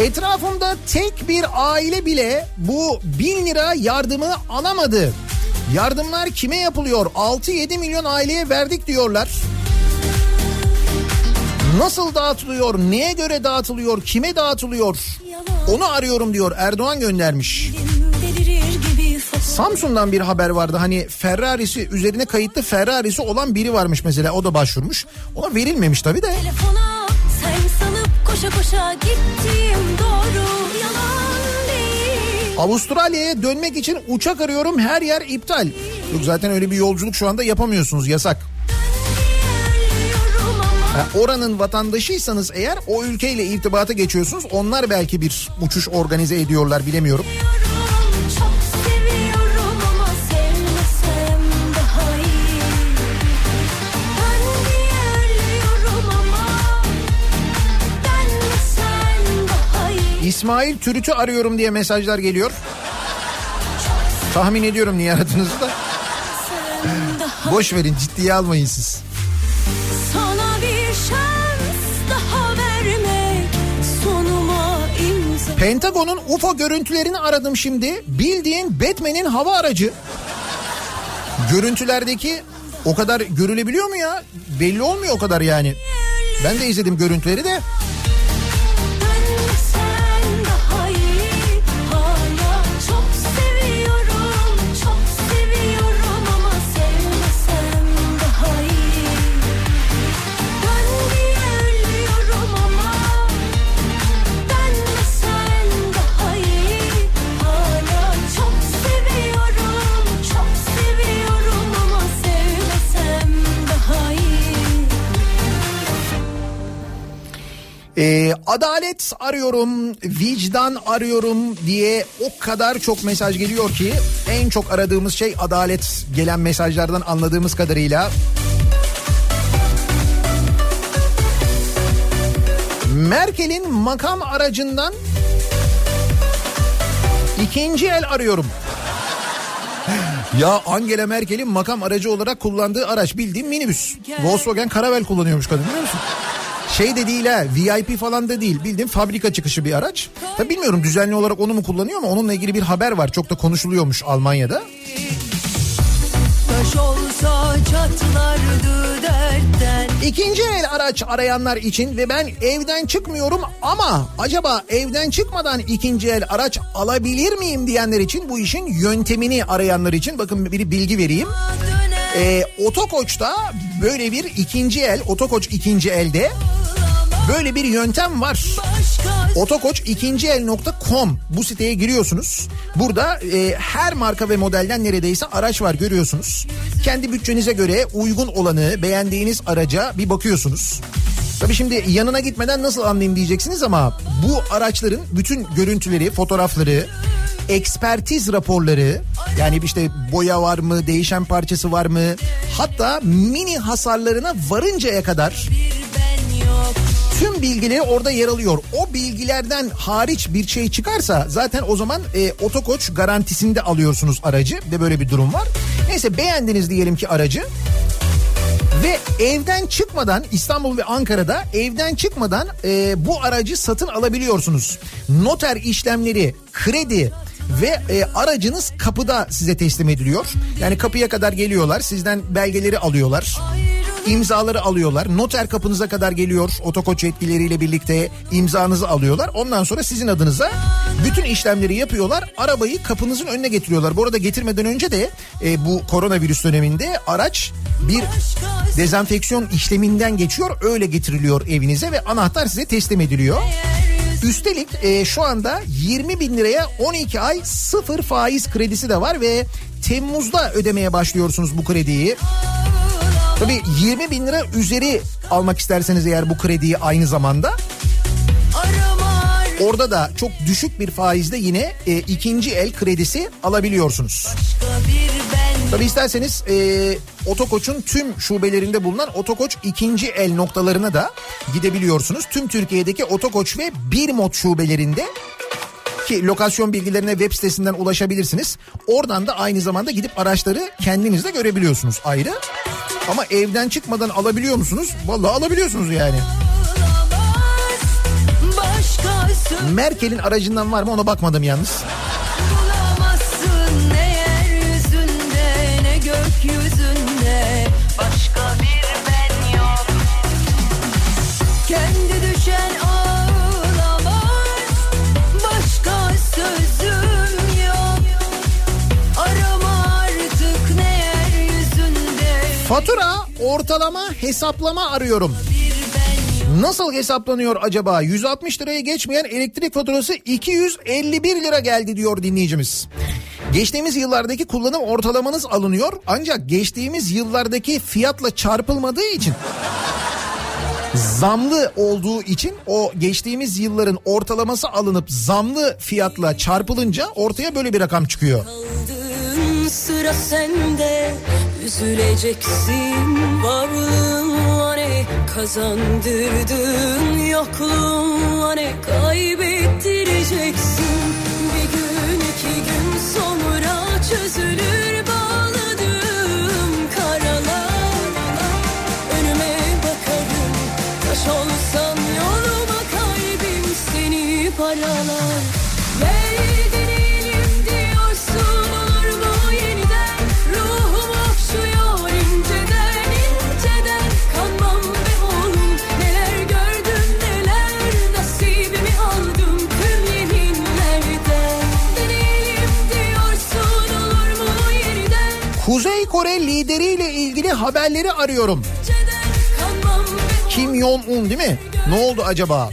Etrafımda tek bir aile bile bu bin lira yardımı alamadı. Yardımlar kime yapılıyor? 6-7 milyon aileye verdik diyorlar. Nasıl dağıtılıyor? Neye göre dağıtılıyor? Kime dağıtılıyor? Onu arıyorum diyor Erdoğan göndermiş. Samsun'dan bir haber vardı. Hani Ferrari'si üzerine kayıtlı Ferrari'si olan biri varmış mesela. O da başvurmuş. Ona verilmemiş tabii de. Telefona koşa koşa gittim doğru Yalan değil Avustralya'ya dönmek için uçak arıyorum her yer iptal. Yok zaten öyle bir yolculuk şu anda yapamıyorsunuz yasak. Ha, oranın vatandaşıysanız eğer o ülkeyle irtibata geçiyorsunuz. Onlar belki bir uçuş organize ediyorlar bilemiyorum. Çok İsmail Türüt'ü arıyorum diye mesajlar geliyor. Tahmin ediyorum niye aradığınızı da. Boş verin ciddiye almayın siz. Pentagon'un UFO görüntülerini aradım şimdi. Bildiğin Batman'in hava aracı. Görüntülerdeki o kadar görülebiliyor mu ya? Belli olmuyor o kadar yani. Ben de izledim görüntüleri de. Ee, adalet arıyorum, vicdan arıyorum diye o kadar çok mesaj geliyor ki en çok aradığımız şey adalet gelen mesajlardan anladığımız kadarıyla. Merkel'in makam aracından ikinci el arıyorum. Ya Angela Merkel'in makam aracı olarak kullandığı araç bildiğim minibüs. Volkswagen Caravelle kullanıyormuş kadın biliyor musun? Şey de değil ha VIP falan da değil bildiğin fabrika çıkışı bir araç. Tabi bilmiyorum düzenli olarak onu mu kullanıyor ama onunla ilgili bir haber var. Çok da konuşuluyormuş Almanya'da. İkinci el araç arayanlar için ve ben evden çıkmıyorum ama acaba evden çıkmadan ikinci el araç alabilir miyim diyenler için bu işin yöntemini arayanlar için bakın bir bilgi vereyim. Ee, Otokoç'ta böyle bir ikinci el, Otokoç ikinci elde böyle bir yöntem var. Otokoç ikinci el.com bu siteye giriyorsunuz. Burada e, her marka ve modelden neredeyse araç var görüyorsunuz. Kendi bütçenize göre uygun olanı beğendiğiniz araca bir bakıyorsunuz. Tabii şimdi yanına gitmeden nasıl anlayayım diyeceksiniz ama bu araçların bütün görüntüleri, fotoğrafları, ekspertiz raporları yani işte boya var mı, değişen parçası var mı? Hatta mini hasarlarına varıncaya kadar tüm bilgileri orada yer alıyor. O bilgilerden hariç bir şey çıkarsa zaten o zaman e, otokoç garantisinde alıyorsunuz aracı. De böyle bir durum var. Neyse beğendiniz diyelim ki aracı. Ve evden çıkmadan İstanbul ve Ankara'da evden çıkmadan e, bu aracı satın alabiliyorsunuz. Noter işlemleri, kredi ve e, aracınız kapıda size teslim ediliyor. Yani kapıya kadar geliyorlar sizden belgeleri alıyorlar. İmzaları alıyorlar. Noter kapınıza kadar geliyor otokoç yetkilileriyle birlikte imzanızı alıyorlar. Ondan sonra sizin adınıza bütün işlemleri yapıyorlar. Arabayı kapınızın önüne getiriyorlar. Bu arada getirmeden önce de e, bu koronavirüs döneminde araç bir dezenfeksiyon işleminden geçiyor. Öyle getiriliyor evinize ve anahtar size teslim ediliyor. Üstelik e, şu anda 20 bin liraya 12 ay sıfır faiz kredisi de var ve Temmuz'da ödemeye başlıyorsunuz bu krediyi. Tabii 20 bin lira üzeri almak isterseniz eğer bu krediyi aynı zamanda orada da çok düşük bir faizde yine e, ikinci el kredisi alabiliyorsunuz. Tabii isterseniz e, Otokoç'un tüm şubelerinde bulunan Otokoç ikinci el noktalarına da gidebiliyorsunuz. Tüm Türkiye'deki Otokoç ve Birmot şubelerinde ki lokasyon bilgilerine web sitesinden ulaşabilirsiniz. Oradan da aynı zamanda gidip araçları kendiniz de görebiliyorsunuz ayrı. Ama evden çıkmadan alabiliyor musunuz? Vallahi alabiliyorsunuz yani. Merkel'in aracından var mı ona bakmadım yalnız. Fatura ortalama hesaplama arıyorum. Nasıl hesaplanıyor acaba? 160 liraya geçmeyen elektrik faturası 251 lira geldi diyor dinleyicimiz. Geçtiğimiz yıllardaki kullanım ortalamanız alınıyor ancak geçtiğimiz yıllardaki fiyatla çarpılmadığı için zamlı olduğu için o geçtiğimiz yılların ortalaması alınıp zamlı fiyatla çarpılınca ortaya böyle bir rakam çıkıyor. Kaldığın sıra sende Üzüleceksin. Varlığın var ey kazandırdın Yokluğunla ne kaybettireceksin. Bir gün iki gün sonra çözülür bağladığım karalar. Önüme bakarım taş olsan yoluma kalbim seni paralar Kuzey Kore lideriyle ilgili haberleri arıyorum. Kim Jong-un değil mi? Ne oldu acaba?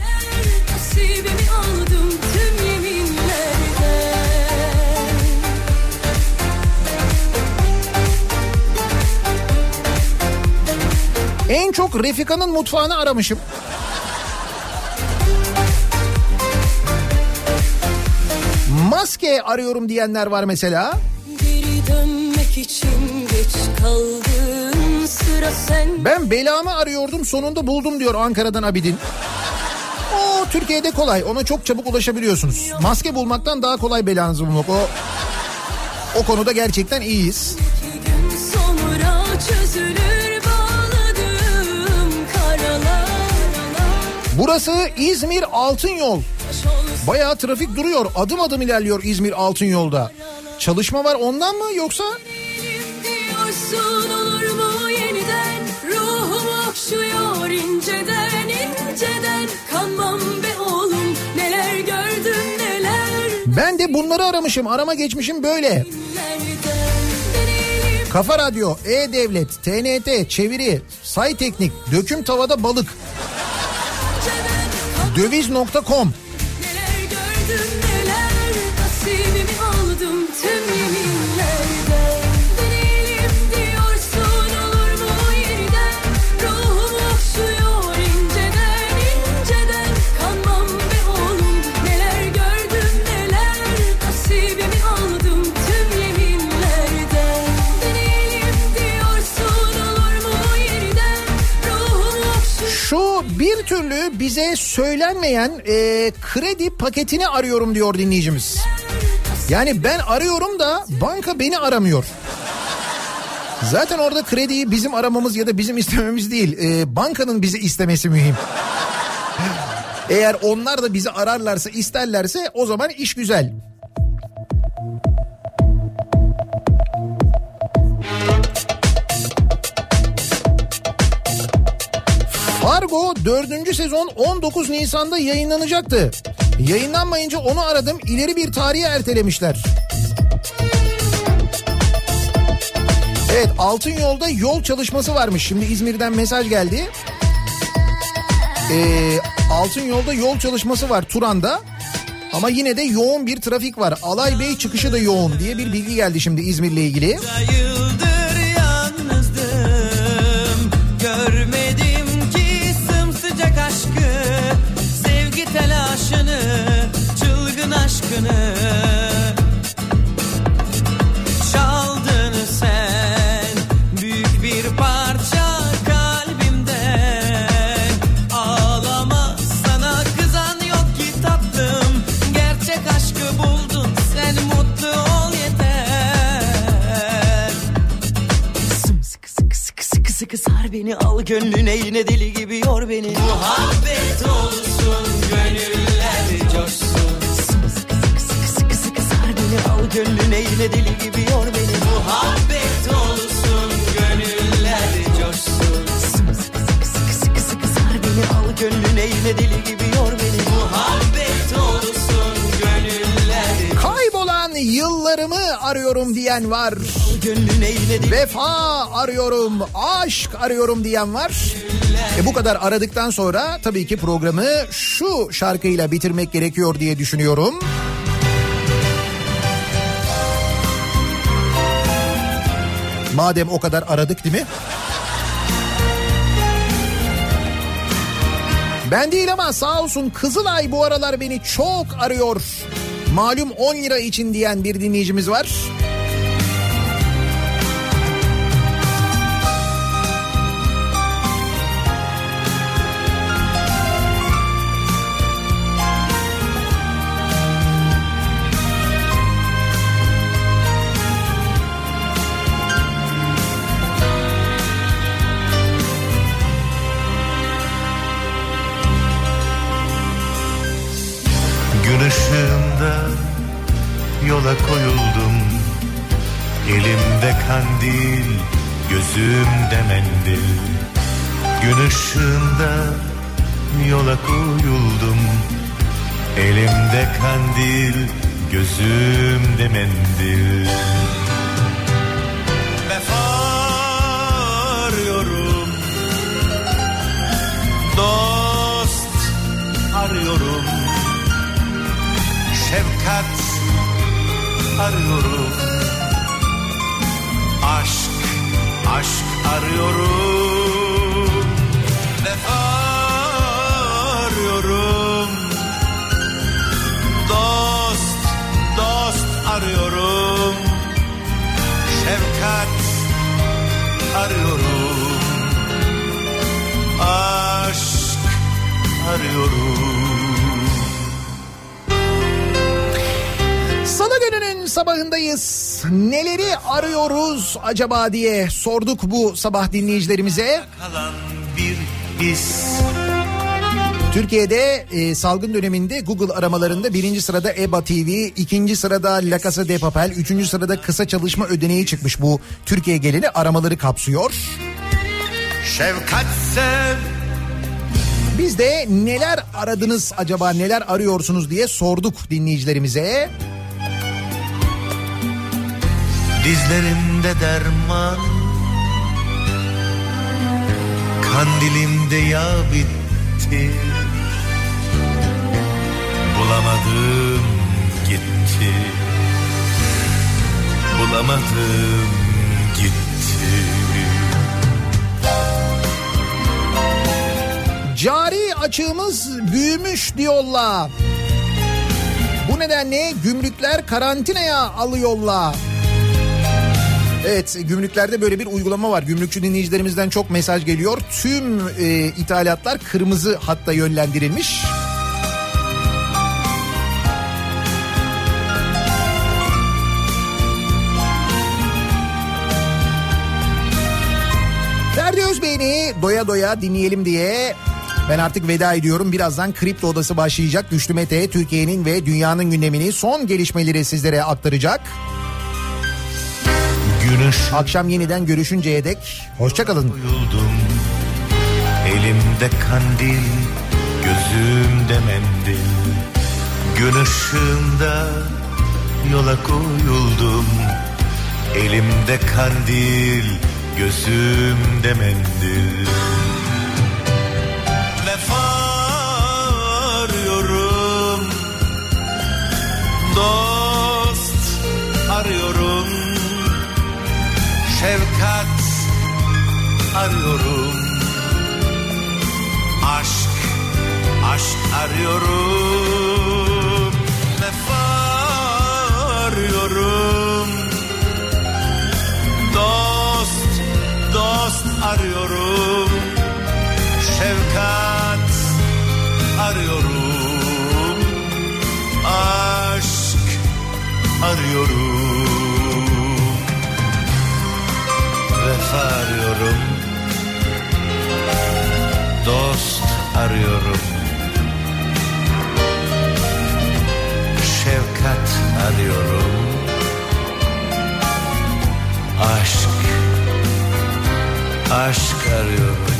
En çok Refika'nın mutfağını aramışım. Maske arıyorum diyenler var mesela. Ben belamı arıyordum sonunda buldum diyor Ankara'dan Abidin. O Türkiye'de kolay ona çok çabuk ulaşabiliyorsunuz. Maske bulmaktan daha kolay belanızı bulmak. O, o konuda gerçekten iyiyiz. Burası İzmir Altın Yol. Bayağı trafik duruyor. Adım adım ilerliyor İzmir Altın Yolda. Çalışma var ondan mı yoksa? Diyorsun olur mu yeniden Ruhum okşuyor inceden inceden Kanmam be oğlum neler gördüm neler Ben de bunları aramışım. Arama geçmişim böyle. Kafa Radyo, E-Devlet, TNT, Çeviri, Say Teknik, Döküm Tavada Balık, Döviz.com. Neler gördüm türlü bize söylenmeyen e, kredi paketini arıyorum diyor dinleyicimiz. Yani ben arıyorum da banka beni aramıyor. Zaten orada krediyi bizim aramamız ya da bizim istememiz değil. e, bankanın bizi istemesi mühim. Eğer onlar da bizi ararlarsa isterlerse o zaman iş güzel. Fargo 4. sezon 19 Nisan'da yayınlanacaktı. Yayınlanmayınca onu aradım ileri bir tarihe ertelemişler. Evet Altın Yolda yol çalışması varmış. Şimdi İzmir'den mesaj geldi. Ee, Altın Yolda yol çalışması var Turan'da. Ama yine de yoğun bir trafik var. Alay Bey çıkışı da yoğun diye bir bilgi geldi şimdi İzmir'le ilgili. Yıldır yalnızdım Görmedim gönlüne yine deli gibi yor beni Muhabbet olsun gönüller coşsun sıkı sıkı sıkı sıkı sar beni al gönlüne yine deli gibi yor beni Muhabbet olsun gönüller coşsun sıkı sıkı sıkı sıkı sar beni al gönlüne yine deli gibi arıyorum diyen var. Vefa arıyorum, aşk arıyorum diyen var. E bu kadar aradıktan sonra tabii ki programı şu şarkıyla bitirmek gerekiyor diye düşünüyorum. Madem o kadar aradık değil mi? Ben değil ama sağ olsun Kızılay bu aralar beni çok arıyor. Malum 10 lira için diyen bir dinleyicimiz var. Kandil, gözümde mendil. Gün ışığında yola koyuldum. Elimde kandil, gözümde mendil. Arıyorum Dost arıyorum. Şefkat arıyorum aşk arıyorum Vefa arıyorum. Dost, dost arıyorum Şefkat arıyorum. Aşk arıyorum. Salı gününün sabahındayız. Neleri arıyoruz acaba diye sorduk bu sabah dinleyicilerimize. Kalan bir his Türkiye'de e, salgın döneminde Google aramalarında birinci sırada EBA TV, ikinci sırada La Casa de Papel, üçüncü sırada kısa çalışma ödeneği çıkmış bu Türkiye geleni aramaları kapsıyor. Şefkat sev Biz de neler aradınız acaba neler arıyorsunuz diye sorduk dinleyicilerimize. Dizlerimde derman Kandilimde yağ bitti Bulamadım gitti Bulamadım gitti Cari açığımız büyümüş diyorlar. Bu nedenle gümrükler karantinaya alıyorlar. Evet gümrüklerde böyle bir uygulama var. Gümrükçü dinleyicilerimizden çok mesaj geliyor. Tüm e, ithalatlar kırmızı hatta yönlendirilmiş. Ferdi Özbey'ini doya doya dinleyelim diye ben artık veda ediyorum. Birazdan Kripto Odası başlayacak. Güçlü Mete Türkiye'nin ve dünyanın gündemini son gelişmeleri sizlere aktaracak. Akşam yeniden görüşünceye dek hoşçakalın. Elimde kandil Gözümde mendil. Gün ışığında Yola koyuldum. Elimde kandil Gözümde mendil. Vefa arıyorum Dost Şefkat arıyorum. Aşk, aşk arıyorum. Vefa arıyorum. Dost, dost arıyorum. Şefkat arıyorum. Aşk arıyorum Vefa arıyorum. Dost arıyorum. Şefkat arıyorum. Aşk Aşk arıyorum.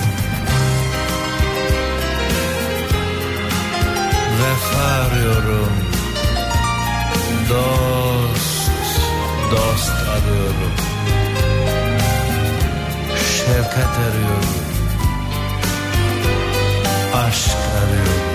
Vefa arıyorum. Dost Dost arıyorum şefkat arıyorum. Aşk arıyorum.